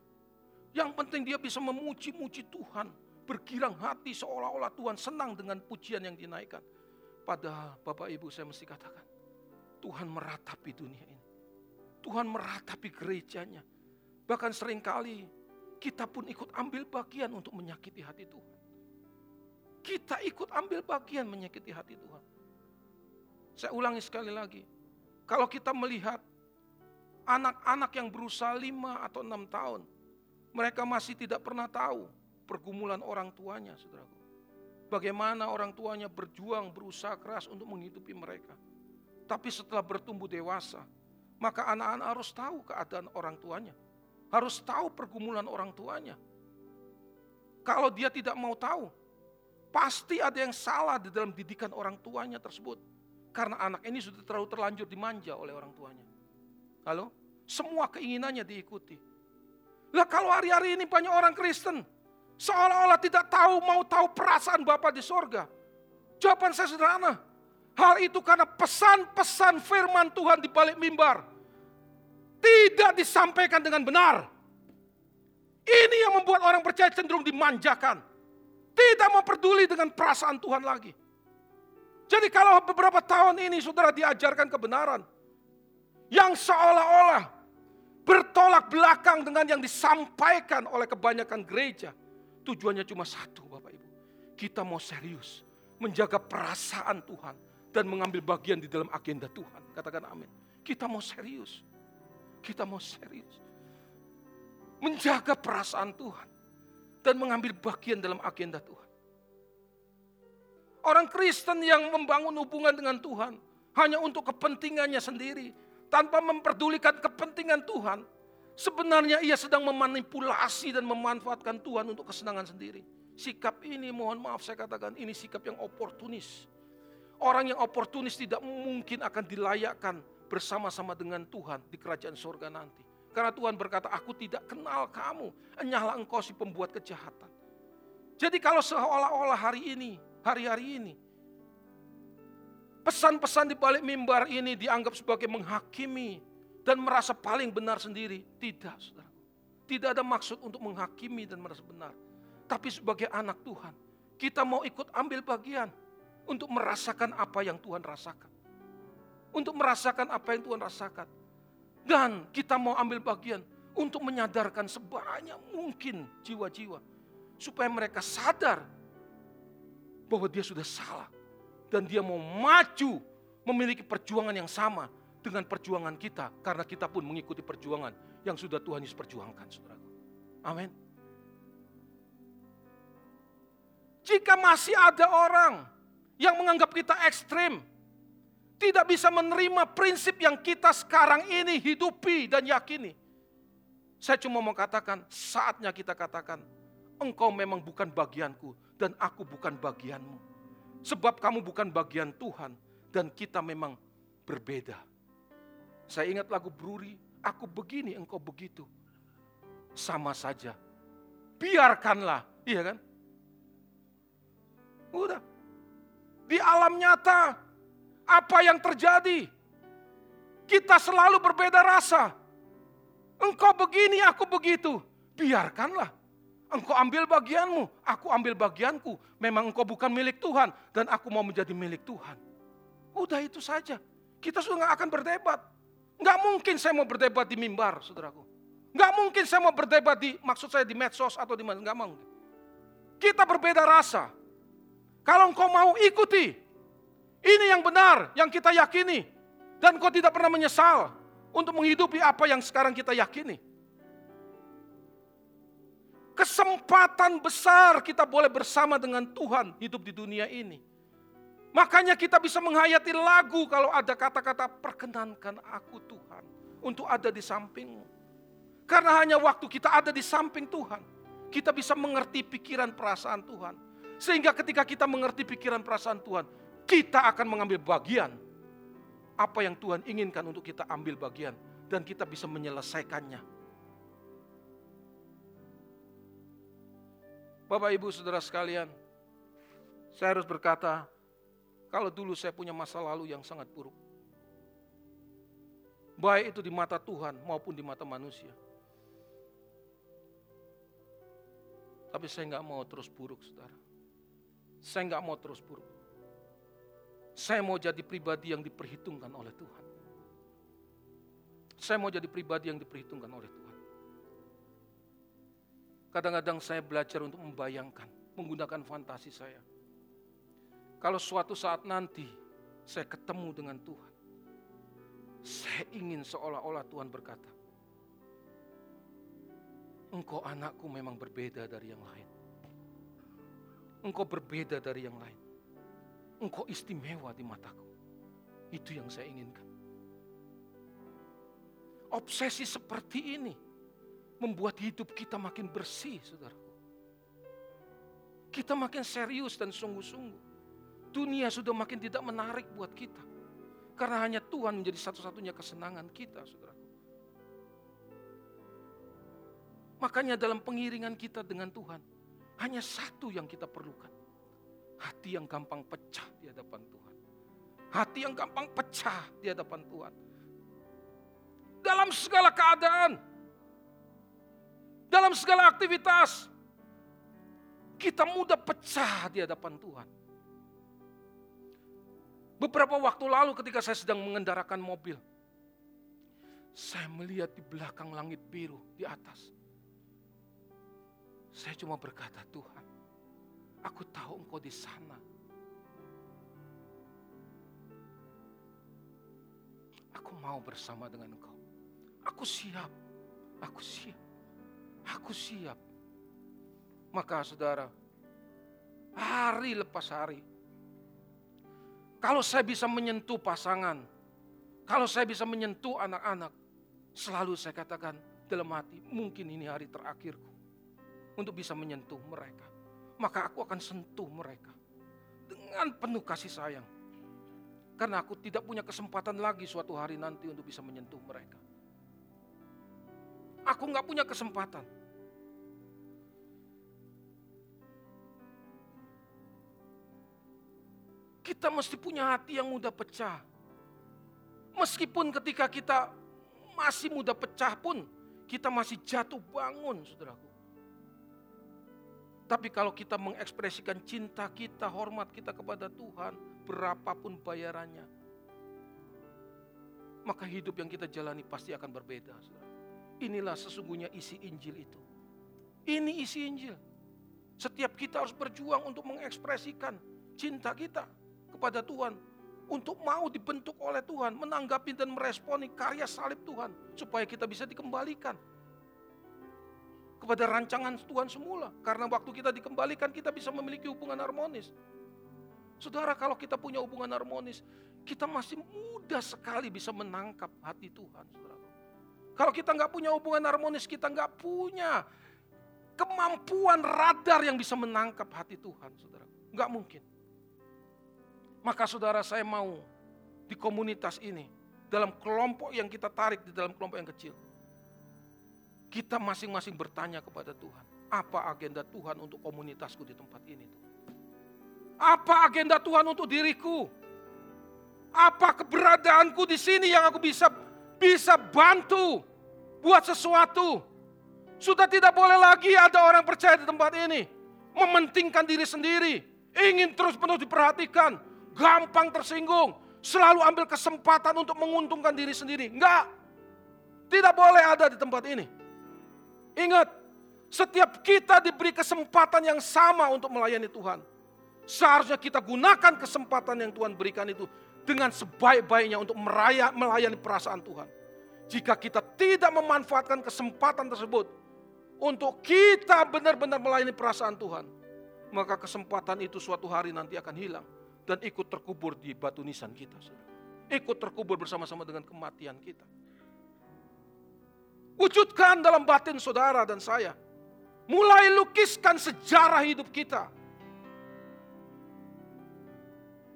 Speaker 1: Yang penting dia bisa memuji-muji Tuhan. Bergirang hati seolah-olah Tuhan senang dengan pujian yang dinaikkan. Padahal Bapak Ibu saya mesti katakan, Tuhan meratapi dunia ini. Tuhan meratapi gerejanya. Bahkan sering kali kita pun ikut ambil bagian untuk menyakiti hati Tuhan. Kita ikut ambil bagian menyakiti hati Tuhan. Saya ulangi sekali lagi. Kalau kita melihat anak-anak yang berusaha lima atau enam tahun, mereka masih tidak pernah tahu pergumulan orang tuanya, saudaraku. Bagaimana orang tuanya berjuang, berusaha keras untuk menghidupi mereka. Tapi setelah bertumbuh dewasa, maka anak-anak harus tahu keadaan orang tuanya. Harus tahu pergumulan orang tuanya. Kalau dia tidak mau tahu, pasti ada yang salah di dalam didikan orang tuanya tersebut. Karena anak ini sudah terlalu terlanjur dimanja oleh orang tuanya. Halo? Semua keinginannya diikuti. Lah kalau hari-hari ini banyak orang Kristen, seolah-olah tidak tahu mau tahu perasaan Bapak di sorga. Jawaban saya sederhana. Hal itu karena pesan-pesan firman Tuhan di balik mimbar tidak disampaikan dengan benar. Ini yang membuat orang percaya cenderung dimanjakan. Tidak mau peduli dengan perasaan Tuhan lagi. Jadi kalau beberapa tahun ini saudara diajarkan kebenaran, yang seolah-olah bertolak belakang dengan yang disampaikan oleh kebanyakan gereja, tujuannya cuma satu Bapak Ibu. Kita mau serius menjaga perasaan Tuhan dan mengambil bagian di dalam agenda Tuhan. Katakan amin. Kita mau serius. Kita mau serius. Menjaga perasaan Tuhan dan mengambil bagian dalam agenda Tuhan. Orang Kristen yang membangun hubungan dengan Tuhan hanya untuk kepentingannya sendiri, tanpa memperdulikan kepentingan Tuhan, sebenarnya ia sedang memanipulasi dan memanfaatkan Tuhan untuk kesenangan sendiri. Sikap ini mohon maaf saya katakan ini sikap yang oportunis. Orang yang oportunis tidak mungkin akan dilayakkan bersama-sama dengan Tuhan di kerajaan sorga nanti. Karena Tuhan berkata, aku tidak kenal kamu, enyalah engkau si pembuat kejahatan. Jadi kalau seolah-olah hari ini hari-hari ini. Pesan-pesan di balik mimbar ini dianggap sebagai menghakimi dan merasa paling benar sendiri. Tidak, saudara. Tidak ada maksud untuk menghakimi dan merasa benar. Tapi sebagai anak Tuhan, kita mau ikut ambil bagian untuk merasakan apa yang Tuhan rasakan. Untuk merasakan apa yang Tuhan rasakan. Dan kita mau ambil bagian untuk menyadarkan sebanyak mungkin jiwa-jiwa. Supaya mereka sadar bahwa dia sudah salah. Dan dia mau maju memiliki perjuangan yang sama dengan perjuangan kita. Karena kita pun mengikuti perjuangan yang sudah Tuhan Yesus perjuangkan. Saudaraku. Amin. Jika masih ada orang yang menganggap kita ekstrim, tidak bisa menerima prinsip yang kita sekarang ini hidupi dan yakini. Saya cuma mau katakan, saatnya kita katakan, engkau memang bukan bagianku, dan aku bukan bagianmu. Sebab kamu bukan bagian Tuhan dan kita memang berbeda. Saya ingat lagu Bruri, aku begini, engkau begitu. Sama saja. Biarkanlah, iya kan? Udah. Di alam nyata, apa yang terjadi? Kita selalu berbeda rasa. Engkau begini, aku begitu. Biarkanlah. Engkau ambil bagianmu, aku ambil bagianku. Memang engkau bukan milik Tuhan dan aku mau menjadi milik Tuhan. Udah itu saja. Kita sudah nggak akan berdebat. Nggak mungkin saya mau berdebat di mimbar, saudaraku. Nggak mungkin saya mau berdebat di, maksud saya di medsos atau di mana, nggak mungkin. Kita berbeda rasa. Kalau engkau mau ikuti, ini yang benar, yang kita yakini. Dan engkau tidak pernah menyesal untuk menghidupi apa yang sekarang kita yakini. Kesempatan besar kita boleh bersama dengan Tuhan hidup di dunia ini. Makanya kita bisa menghayati lagu kalau ada kata-kata perkenankan aku Tuhan untuk ada di sampingmu. Karena hanya waktu kita ada di samping Tuhan, kita bisa mengerti pikiran perasaan Tuhan. Sehingga ketika kita mengerti pikiran perasaan Tuhan, kita akan mengambil bagian apa yang Tuhan inginkan untuk kita ambil bagian dan kita bisa menyelesaikannya Bapak Ibu Saudara sekalian, saya harus berkata, kalau dulu saya punya masa lalu yang sangat buruk. Baik itu di mata Tuhan maupun di mata manusia. Tapi saya nggak mau terus buruk, saudara. Saya nggak mau terus buruk. Saya mau jadi pribadi yang diperhitungkan oleh Tuhan. Saya mau jadi pribadi yang diperhitungkan oleh Tuhan. Kadang-kadang saya belajar untuk membayangkan, menggunakan fantasi saya. Kalau suatu saat nanti saya ketemu dengan Tuhan, saya ingin seolah-olah Tuhan berkata, Engkau anakku memang berbeda dari yang lain. Engkau berbeda dari yang lain. Engkau istimewa di mataku. Itu yang saya inginkan. Obsesi seperti ini membuat hidup kita makin bersih, saudaraku. Kita makin serius dan sungguh-sungguh. Dunia sudah makin tidak menarik buat kita. Karena hanya Tuhan menjadi satu-satunya kesenangan kita, saudaraku. Makanya dalam pengiringan kita dengan Tuhan, hanya satu yang kita perlukan. Hati yang gampang pecah di hadapan Tuhan. Hati yang gampang pecah di hadapan Tuhan. Dalam segala keadaan, dalam segala aktivitas. Kita mudah pecah di hadapan Tuhan. Beberapa waktu lalu ketika saya sedang mengendarakan mobil, saya melihat di belakang langit biru di atas. Saya cuma berkata, Tuhan, aku tahu engkau di sana. Aku mau bersama dengan engkau. Aku siap, aku siap. Aku siap. Maka saudara, hari lepas hari, kalau saya bisa menyentuh pasangan, kalau saya bisa menyentuh anak-anak, selalu saya katakan dalam hati, mungkin ini hari terakhirku untuk bisa menyentuh mereka. Maka aku akan sentuh mereka dengan penuh kasih sayang. Karena aku tidak punya kesempatan lagi suatu hari nanti untuk bisa menyentuh mereka. Aku nggak punya kesempatan. Kita mesti punya hati yang mudah pecah. Meskipun ketika kita masih mudah pecah pun, kita masih jatuh bangun, saudaraku. Tapi kalau kita mengekspresikan cinta kita, hormat kita kepada Tuhan, berapapun bayarannya, maka hidup yang kita jalani pasti akan berbeda. Inilah sesungguhnya isi Injil itu. Ini isi Injil. Setiap kita harus berjuang untuk mengekspresikan cinta kita kepada Tuhan untuk mau dibentuk oleh Tuhan, menanggapi dan meresponi karya salib Tuhan supaya kita bisa dikembalikan kepada rancangan Tuhan semula. Karena waktu kita dikembalikan kita bisa memiliki hubungan harmonis. Saudara kalau kita punya hubungan harmonis, kita masih mudah sekali bisa menangkap hati Tuhan. Saudara. Kalau kita nggak punya hubungan harmonis, kita nggak punya kemampuan radar yang bisa menangkap hati Tuhan, saudara. Nggak mungkin. Maka saudara saya mau di komunitas ini, dalam kelompok yang kita tarik di dalam kelompok yang kecil. Kita masing-masing bertanya kepada Tuhan, apa agenda Tuhan untuk komunitasku di tempat ini? Apa agenda Tuhan untuk diriku? Apa keberadaanku di sini yang aku bisa bisa bantu buat sesuatu? Sudah tidak boleh lagi ada orang percaya di tempat ini mementingkan diri sendiri, ingin terus penuh diperhatikan, gampang tersinggung, selalu ambil kesempatan untuk menguntungkan diri sendiri. Enggak. Tidak boleh ada di tempat ini. Ingat, setiap kita diberi kesempatan yang sama untuk melayani Tuhan. Seharusnya kita gunakan kesempatan yang Tuhan berikan itu dengan sebaik-baiknya untuk meraya, melayani perasaan Tuhan. Jika kita tidak memanfaatkan kesempatan tersebut untuk kita benar-benar melayani perasaan Tuhan, maka kesempatan itu suatu hari nanti akan hilang dan ikut terkubur di batu nisan kita. Ikut terkubur bersama-sama dengan kematian kita. Wujudkan dalam batin saudara dan saya. Mulai lukiskan sejarah hidup kita.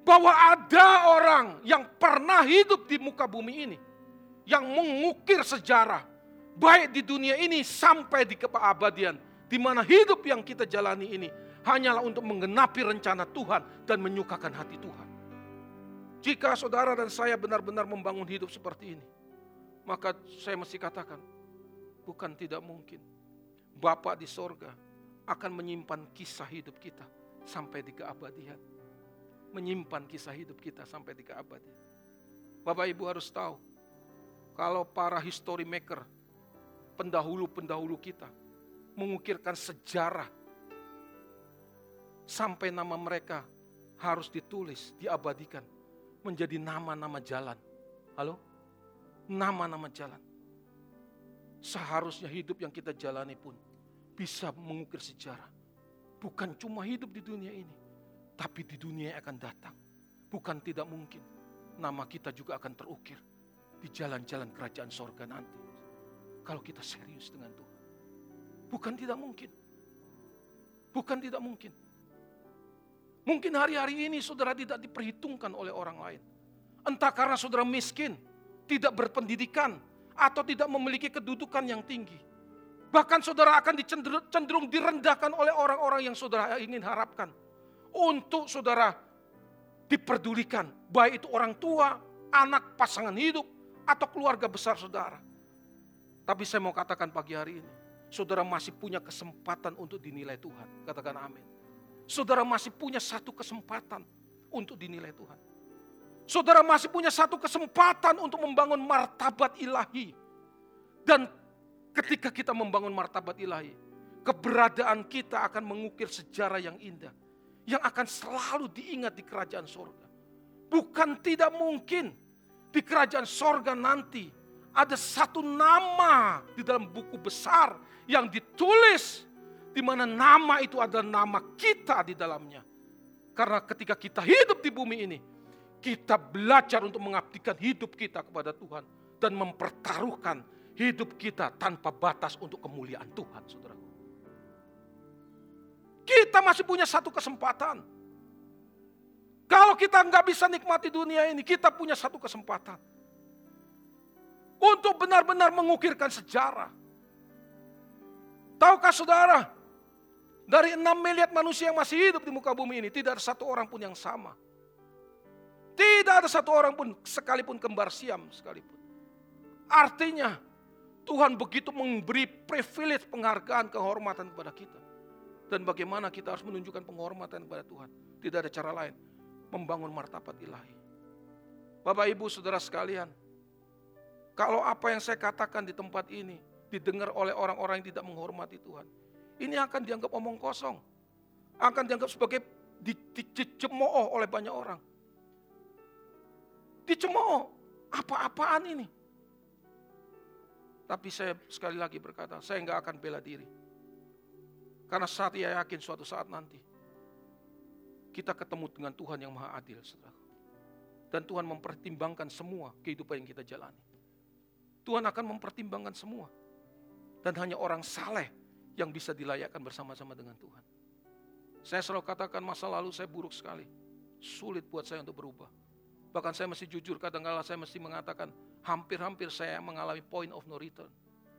Speaker 1: Bahwa ada orang yang pernah hidup di muka bumi ini. Yang mengukir sejarah. Baik di dunia ini sampai di keabadian. Di mana hidup yang kita jalani ini hanyalah untuk menggenapi rencana Tuhan dan menyukakan hati Tuhan. Jika saudara dan saya benar-benar membangun hidup seperti ini, maka saya mesti katakan, bukan tidak mungkin. Bapak di sorga akan menyimpan kisah hidup kita sampai di keabadian. Menyimpan kisah hidup kita sampai di keabadian. Bapak Ibu harus tahu, kalau para history maker, pendahulu-pendahulu kita, mengukirkan sejarah, sampai nama mereka harus ditulis, diabadikan, menjadi nama-nama jalan. Halo? Nama-nama jalan. Seharusnya hidup yang kita jalani pun bisa mengukir sejarah. Bukan cuma hidup di dunia ini, tapi di dunia yang akan datang. Bukan tidak mungkin nama kita juga akan terukir di jalan-jalan kerajaan sorga nanti. Kalau kita serius dengan Tuhan. Bukan tidak mungkin. Bukan tidak mungkin. Mungkin hari-hari ini saudara tidak diperhitungkan oleh orang lain. Entah karena saudara miskin, tidak berpendidikan, atau tidak memiliki kedudukan yang tinggi. Bahkan saudara akan cenderung direndahkan oleh orang-orang yang saudara ingin harapkan. Untuk saudara diperdulikan. Baik itu orang tua, anak, pasangan hidup, atau keluarga besar saudara. Tapi saya mau katakan pagi hari ini, saudara masih punya kesempatan untuk dinilai Tuhan. Katakan amin. Saudara masih punya satu kesempatan untuk dinilai Tuhan. Saudara masih punya satu kesempatan untuk membangun martabat ilahi. Dan ketika kita membangun martabat ilahi, keberadaan kita akan mengukir sejarah yang indah yang akan selalu diingat di kerajaan sorga. Bukan tidak mungkin di kerajaan sorga nanti ada satu nama di dalam buku besar yang ditulis di mana nama itu adalah nama kita di dalamnya. Karena ketika kita hidup di bumi ini, kita belajar untuk mengabdikan hidup kita kepada Tuhan dan mempertaruhkan hidup kita tanpa batas untuk kemuliaan Tuhan, saudara. Kita masih punya satu kesempatan. Kalau kita nggak bisa nikmati dunia ini, kita punya satu kesempatan. Untuk benar-benar mengukirkan sejarah. Tahukah saudara, dari enam miliar manusia yang masih hidup di muka bumi ini, tidak ada satu orang pun yang sama. Tidak ada satu orang pun, sekalipun kembar siam sekalipun. Artinya, Tuhan begitu memberi privilege penghargaan, kehormatan kepada kita. Dan bagaimana kita harus menunjukkan penghormatan kepada Tuhan. Tidak ada cara lain. Membangun martabat ilahi. Bapak ibu saudara sekalian. Kalau apa yang saya katakan di tempat ini didengar oleh orang-orang yang tidak menghormati Tuhan. Ini akan dianggap omong kosong. Akan dianggap sebagai dicemooh oleh banyak orang. Dicemooh. Apa-apaan ini? Tapi saya sekali lagi berkata, saya nggak akan bela diri. Karena saat ia yakin suatu saat nanti kita ketemu dengan Tuhan yang maha adil. Saudara. Dan Tuhan mempertimbangkan semua kehidupan yang kita jalani. Tuhan akan mempertimbangkan semua. Dan hanya orang saleh yang bisa dilayakkan bersama-sama dengan Tuhan. Saya selalu katakan masa lalu saya buruk sekali. Sulit buat saya untuk berubah. Bahkan saya masih jujur, kadang-kadang saya mesti mengatakan hampir-hampir saya mengalami point of no return.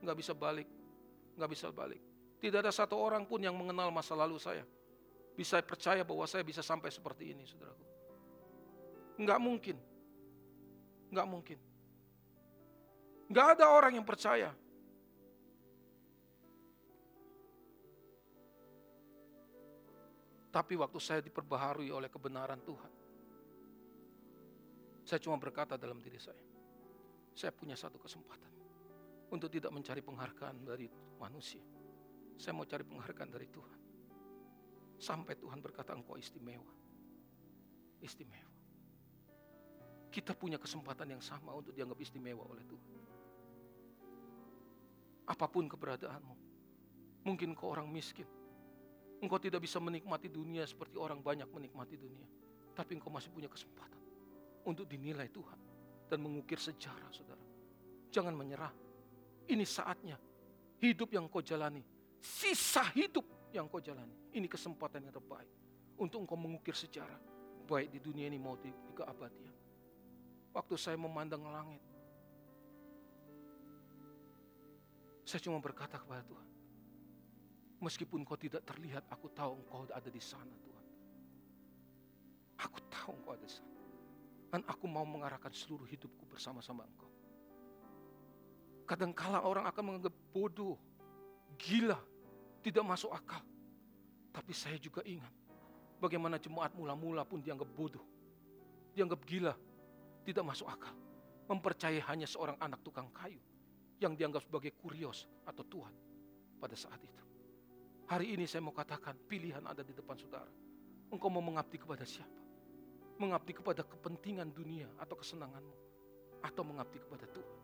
Speaker 1: Nggak bisa balik, nggak bisa balik. Tidak ada satu orang pun yang mengenal masa lalu saya. Bisa percaya bahwa saya bisa sampai seperti ini, saudaraku. Enggak mungkin. Enggak mungkin. Enggak ada orang yang percaya. Tapi waktu saya diperbaharui oleh kebenaran Tuhan. Saya cuma berkata dalam diri saya. Saya punya satu kesempatan. Untuk tidak mencari penghargaan dari manusia saya mau cari penghargaan dari Tuhan. Sampai Tuhan berkata engkau istimewa. Istimewa. Kita punya kesempatan yang sama untuk dianggap istimewa oleh Tuhan. Apa pun keberadaanmu. Mungkin kau orang miskin. Engkau tidak bisa menikmati dunia seperti orang banyak menikmati dunia. Tapi engkau masih punya kesempatan untuk dinilai Tuhan dan mengukir sejarah, saudara. Jangan menyerah. Ini saatnya. Hidup yang kau jalani sisa hidup yang kau jalani. Ini kesempatan yang terbaik untuk engkau mengukir sejarah. Baik di dunia ini maupun di keabadian. Waktu saya memandang langit. Saya cuma berkata kepada Tuhan. Meskipun kau tidak terlihat, aku tahu engkau ada di sana Tuhan. Aku tahu engkau ada di sana. Dan aku mau mengarahkan seluruh hidupku bersama-sama engkau. Kadangkala orang akan menganggap bodoh, gila, tidak masuk akal. Tapi saya juga ingat bagaimana jemaat mula-mula pun dianggap bodoh, dianggap gila, tidak masuk akal. Mempercayai hanya seorang anak tukang kayu yang dianggap sebagai kurios atau Tuhan pada saat itu. Hari ini saya mau katakan pilihan ada di depan saudara. Engkau mau mengabdi kepada siapa? Mengabdi kepada kepentingan dunia atau kesenanganmu. Atau mengabdi kepada Tuhan.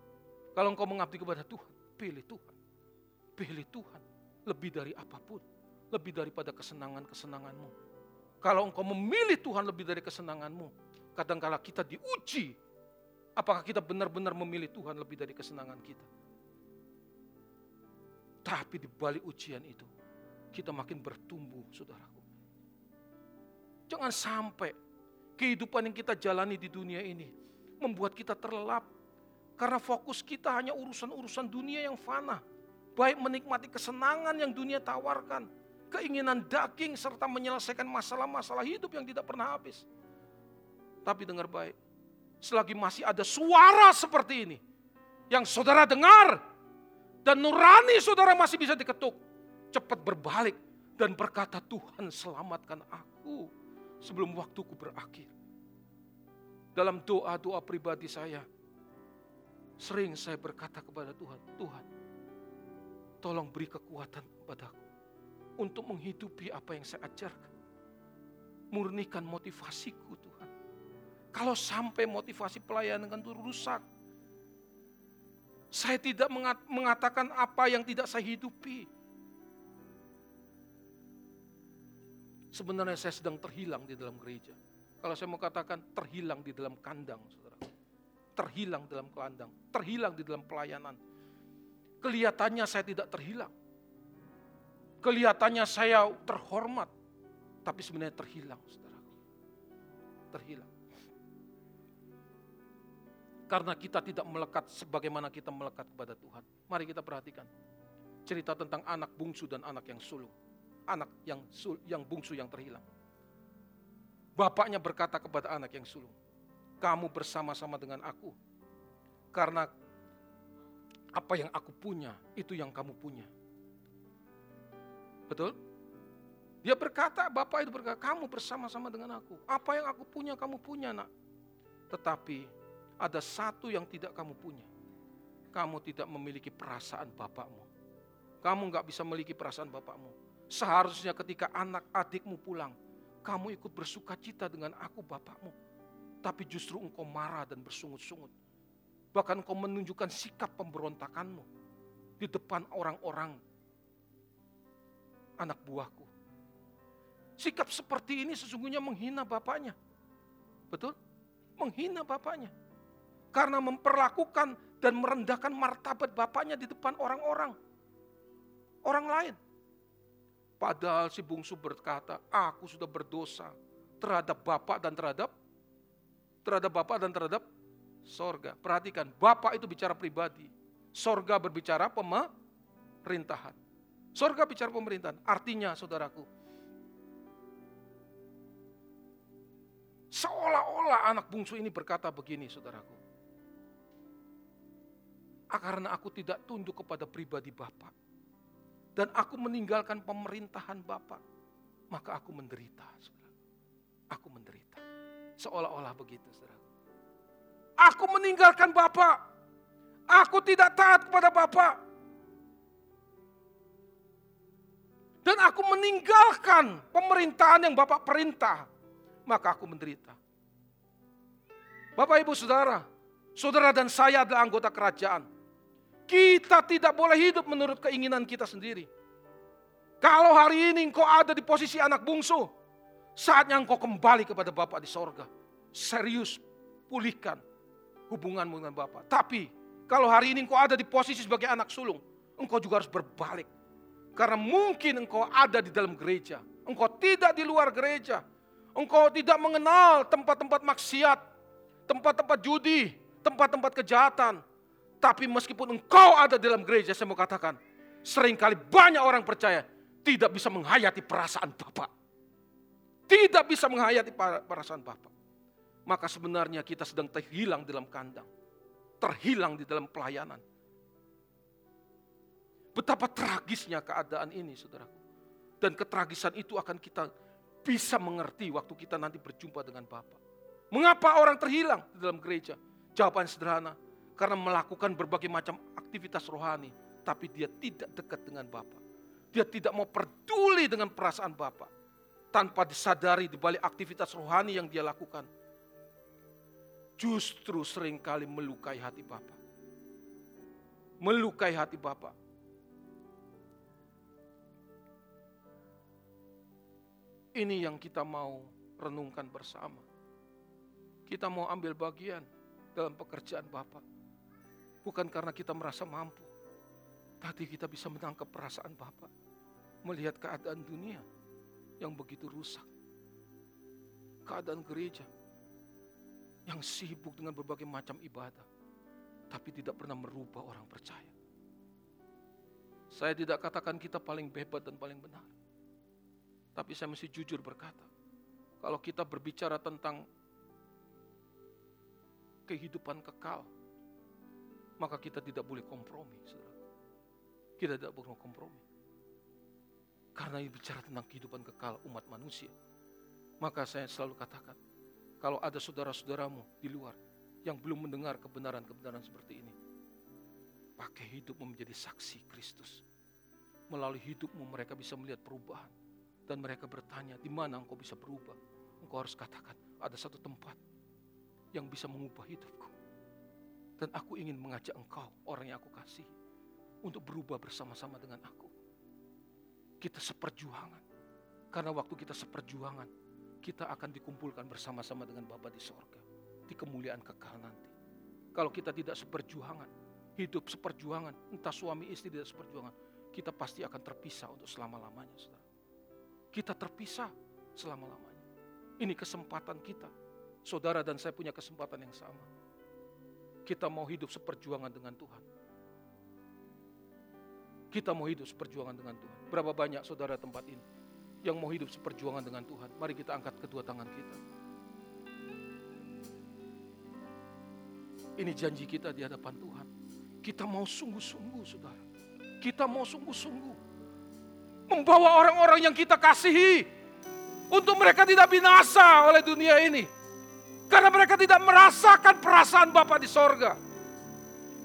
Speaker 1: Kalau engkau mengabdi kepada Tuhan, pilih Tuhan. Pilih Tuhan. Lebih dari apa pun. Lebih daripada kesenangan-kesenanganmu. Kalau engkau memilih Tuhan lebih dari kesenanganmu. Kadangkala kita diuji. Apakah kita benar-benar memilih Tuhan lebih dari kesenangan kita? Tapi di balik ujian itu, kita makin bertumbuh, saudaraku. Jangan sampai kehidupan yang kita jalani di dunia ini membuat kita terlelap karena fokus kita hanya urusan-urusan dunia yang fana. Baik menikmati kesenangan yang dunia tawarkan, keinginan daging serta menyelesaikan masalah-masalah hidup yang tidak pernah habis. Tapi dengar baik, selagi masih ada suara seperti ini yang saudara dengar dan nurani saudara masih bisa diketuk, cepat berbalik dan berkata, Tuhan selamatkan aku sebelum waktuku berakhir. Dalam doa-doa pribadi saya, sering saya berkata kepada Tuhan, Tuhan, tolong beri kekuatan kepadaku untuk menghidupi apa yang saya ajarkan. Murnikan motivasiku Tuhan. Kalau sampai motivasi pelayanan itu rusak, saya tidak mengatakan apa yang tidak saya hidupi. Sebenarnya saya sedang terhilang di dalam gereja. Kalau saya mau katakan terhilang di dalam kandang, saudara. Terhilang dalam kandang, terhilang di dalam pelayanan. Kelihatannya saya tidak terhilang. Kelihatannya saya terhormat, tapi sebenarnya terhilang, saudara. Terhilang. Karena kita tidak melekat sebagaimana kita melekat kepada Tuhan. Mari kita perhatikan cerita tentang anak bungsu dan anak yang sulung anak yang yang bungsu yang terhilang. Bapaknya berkata kepada anak yang sulung, "Kamu bersama-sama dengan aku karena apa yang aku punya itu yang kamu punya." Betul? Dia berkata, bapak itu berkata, kamu bersama-sama dengan aku. Apa yang aku punya, kamu punya nak. Tetapi ada satu yang tidak kamu punya. Kamu tidak memiliki perasaan bapakmu. Kamu nggak bisa memiliki perasaan bapakmu. Seharusnya ketika anak adikmu pulang, kamu ikut bersuka cita dengan aku bapakmu. Tapi justru engkau marah dan bersungut-sungut. Bahkan engkau menunjukkan sikap pemberontakanmu di depan orang-orang anak buahku. Sikap seperti ini sesungguhnya menghina bapaknya. Betul? Menghina bapaknya. Karena memperlakukan dan merendahkan martabat bapaknya di depan orang-orang. Orang lain. Padahal si bungsu berkata, aku sudah berdosa terhadap Bapak dan terhadap terhadap Bapak dan terhadap sorga. Perhatikan, Bapak itu bicara pribadi. Sorga berbicara pemerintahan. Sorga bicara pemerintahan. Artinya, saudaraku, seolah-olah anak bungsu ini berkata begini, saudaraku. Ah, karena aku tidak tunduk kepada pribadi Bapak dan aku meninggalkan pemerintahan Bapak, maka aku menderita. Saudara. Aku menderita. Seolah-olah begitu, saudara. Aku meninggalkan Bapak. Aku tidak taat kepada Bapak. Dan aku meninggalkan pemerintahan yang Bapak perintah. Maka aku menderita. Bapak, Ibu, Saudara. Saudara dan saya adalah anggota kerajaan. Kita tidak boleh hidup menurut keinginan kita sendiri. Kalau hari ini engkau ada di posisi anak bungsu, saatnya engkau kembali kepada Bapak di sorga. Serius, pulihkan hubunganmu dengan Bapak. Tapi kalau hari ini engkau ada di posisi sebagai anak sulung, engkau juga harus berbalik. Karena mungkin engkau ada di dalam gereja, engkau tidak di luar gereja, engkau tidak mengenal tempat-tempat maksiat, tempat-tempat judi, tempat-tempat kejahatan, tapi meskipun engkau ada dalam gereja, saya mau katakan, sering kali banyak orang percaya, tidak bisa menghayati perasaan Bapak. Tidak bisa menghayati perasaan Bapak. Maka sebenarnya kita sedang terhilang dalam kandang. Terhilang di dalam pelayanan. Betapa tragisnya keadaan ini saudaraku. Dan ketragisan itu akan kita bisa mengerti waktu kita nanti berjumpa dengan Bapak. Mengapa orang terhilang di dalam gereja? Jawaban sederhana, karena melakukan berbagai macam aktivitas rohani, tapi dia tidak dekat dengan Bapak. Dia tidak mau peduli dengan perasaan Bapak. Tanpa disadari di balik aktivitas rohani yang dia lakukan. Justru sering kali melukai hati Bapak. Melukai hati Bapak. Ini yang kita mau renungkan bersama. Kita mau ambil bagian dalam pekerjaan Bapak. Bukan karena kita merasa mampu. Tapi kita bisa menangkap perasaan Bapak. Melihat keadaan dunia yang begitu rusak. Keadaan gereja yang sibuk dengan berbagai macam ibadah. Tapi tidak pernah merubah orang percaya. Saya tidak katakan kita paling hebat dan paling benar. Tapi saya mesti jujur berkata, kalau kita berbicara tentang kehidupan kekal, maka kita tidak boleh kompromi. Saudara. Kita tidak boleh kompromi. Karena ini bicara tentang kehidupan kekal umat manusia. Maka saya selalu katakan, kalau ada saudara-saudaramu di luar yang belum mendengar kebenaran-kebenaran seperti ini, pakai hidupmu menjadi saksi Kristus. Melalui hidupmu mereka bisa melihat perubahan. Dan mereka bertanya, di mana engkau bisa berubah? Engkau harus katakan, ada satu tempat yang bisa mengubah hidupku. Dan aku ingin mengajak engkau, orang yang aku kasih, untuk berubah bersama-sama dengan aku. Kita seperjuangan. Karena waktu kita seperjuangan, kita akan dikumpulkan bersama-sama dengan Bapa di sorga. Di kemuliaan kekal nanti. Kalau kita tidak seperjuangan, hidup seperjuangan, entah suami istri tidak seperjuangan, kita pasti akan terpisah untuk selama-lamanya. Kita terpisah selama-lamanya. Ini kesempatan kita saudara dan saya punya kesempatan yang sama. Kita mau hidup seperjuangan dengan Tuhan. Kita mau hidup seperjuangan dengan Tuhan. Berapa banyak saudara tempat ini yang mau hidup seperjuangan dengan Tuhan? Mari kita angkat kedua tangan kita. Ini janji kita di hadapan Tuhan. Kita mau sungguh-sungguh, saudara. Kita mau sungguh-sungguh membawa orang-orang yang kita kasihi untuk mereka tidak binasa oleh dunia ini karena mereka tidak merasakan perasaan Bapa di sorga.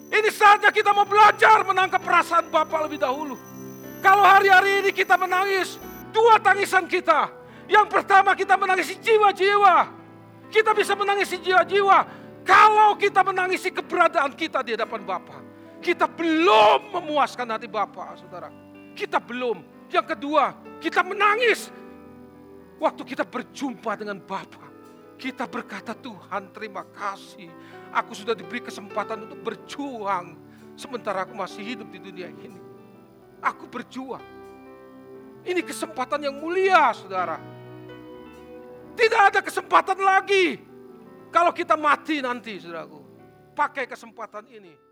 Speaker 1: Ini saatnya kita mau belajar menangkap perasaan Bapa lebih dahulu. Kalau hari-hari ini kita menangis, dua tangisan kita. Yang pertama kita menangisi jiwa-jiwa. Kita bisa menangisi jiwa-jiwa. Kalau kita menangisi keberadaan kita di hadapan Bapa. Kita belum memuaskan hati Bapa, saudara. Kita belum. Yang kedua, kita menangis. Waktu kita berjumpa dengan Bapa. Kita berkata Tuhan terima kasih. Aku sudah diberi kesempatan untuk berjuang. Sementara aku masih hidup di dunia ini. Aku berjuang. Ini kesempatan yang mulia saudara. Tidak ada kesempatan lagi. Kalau kita mati nanti saudaraku. Pakai kesempatan ini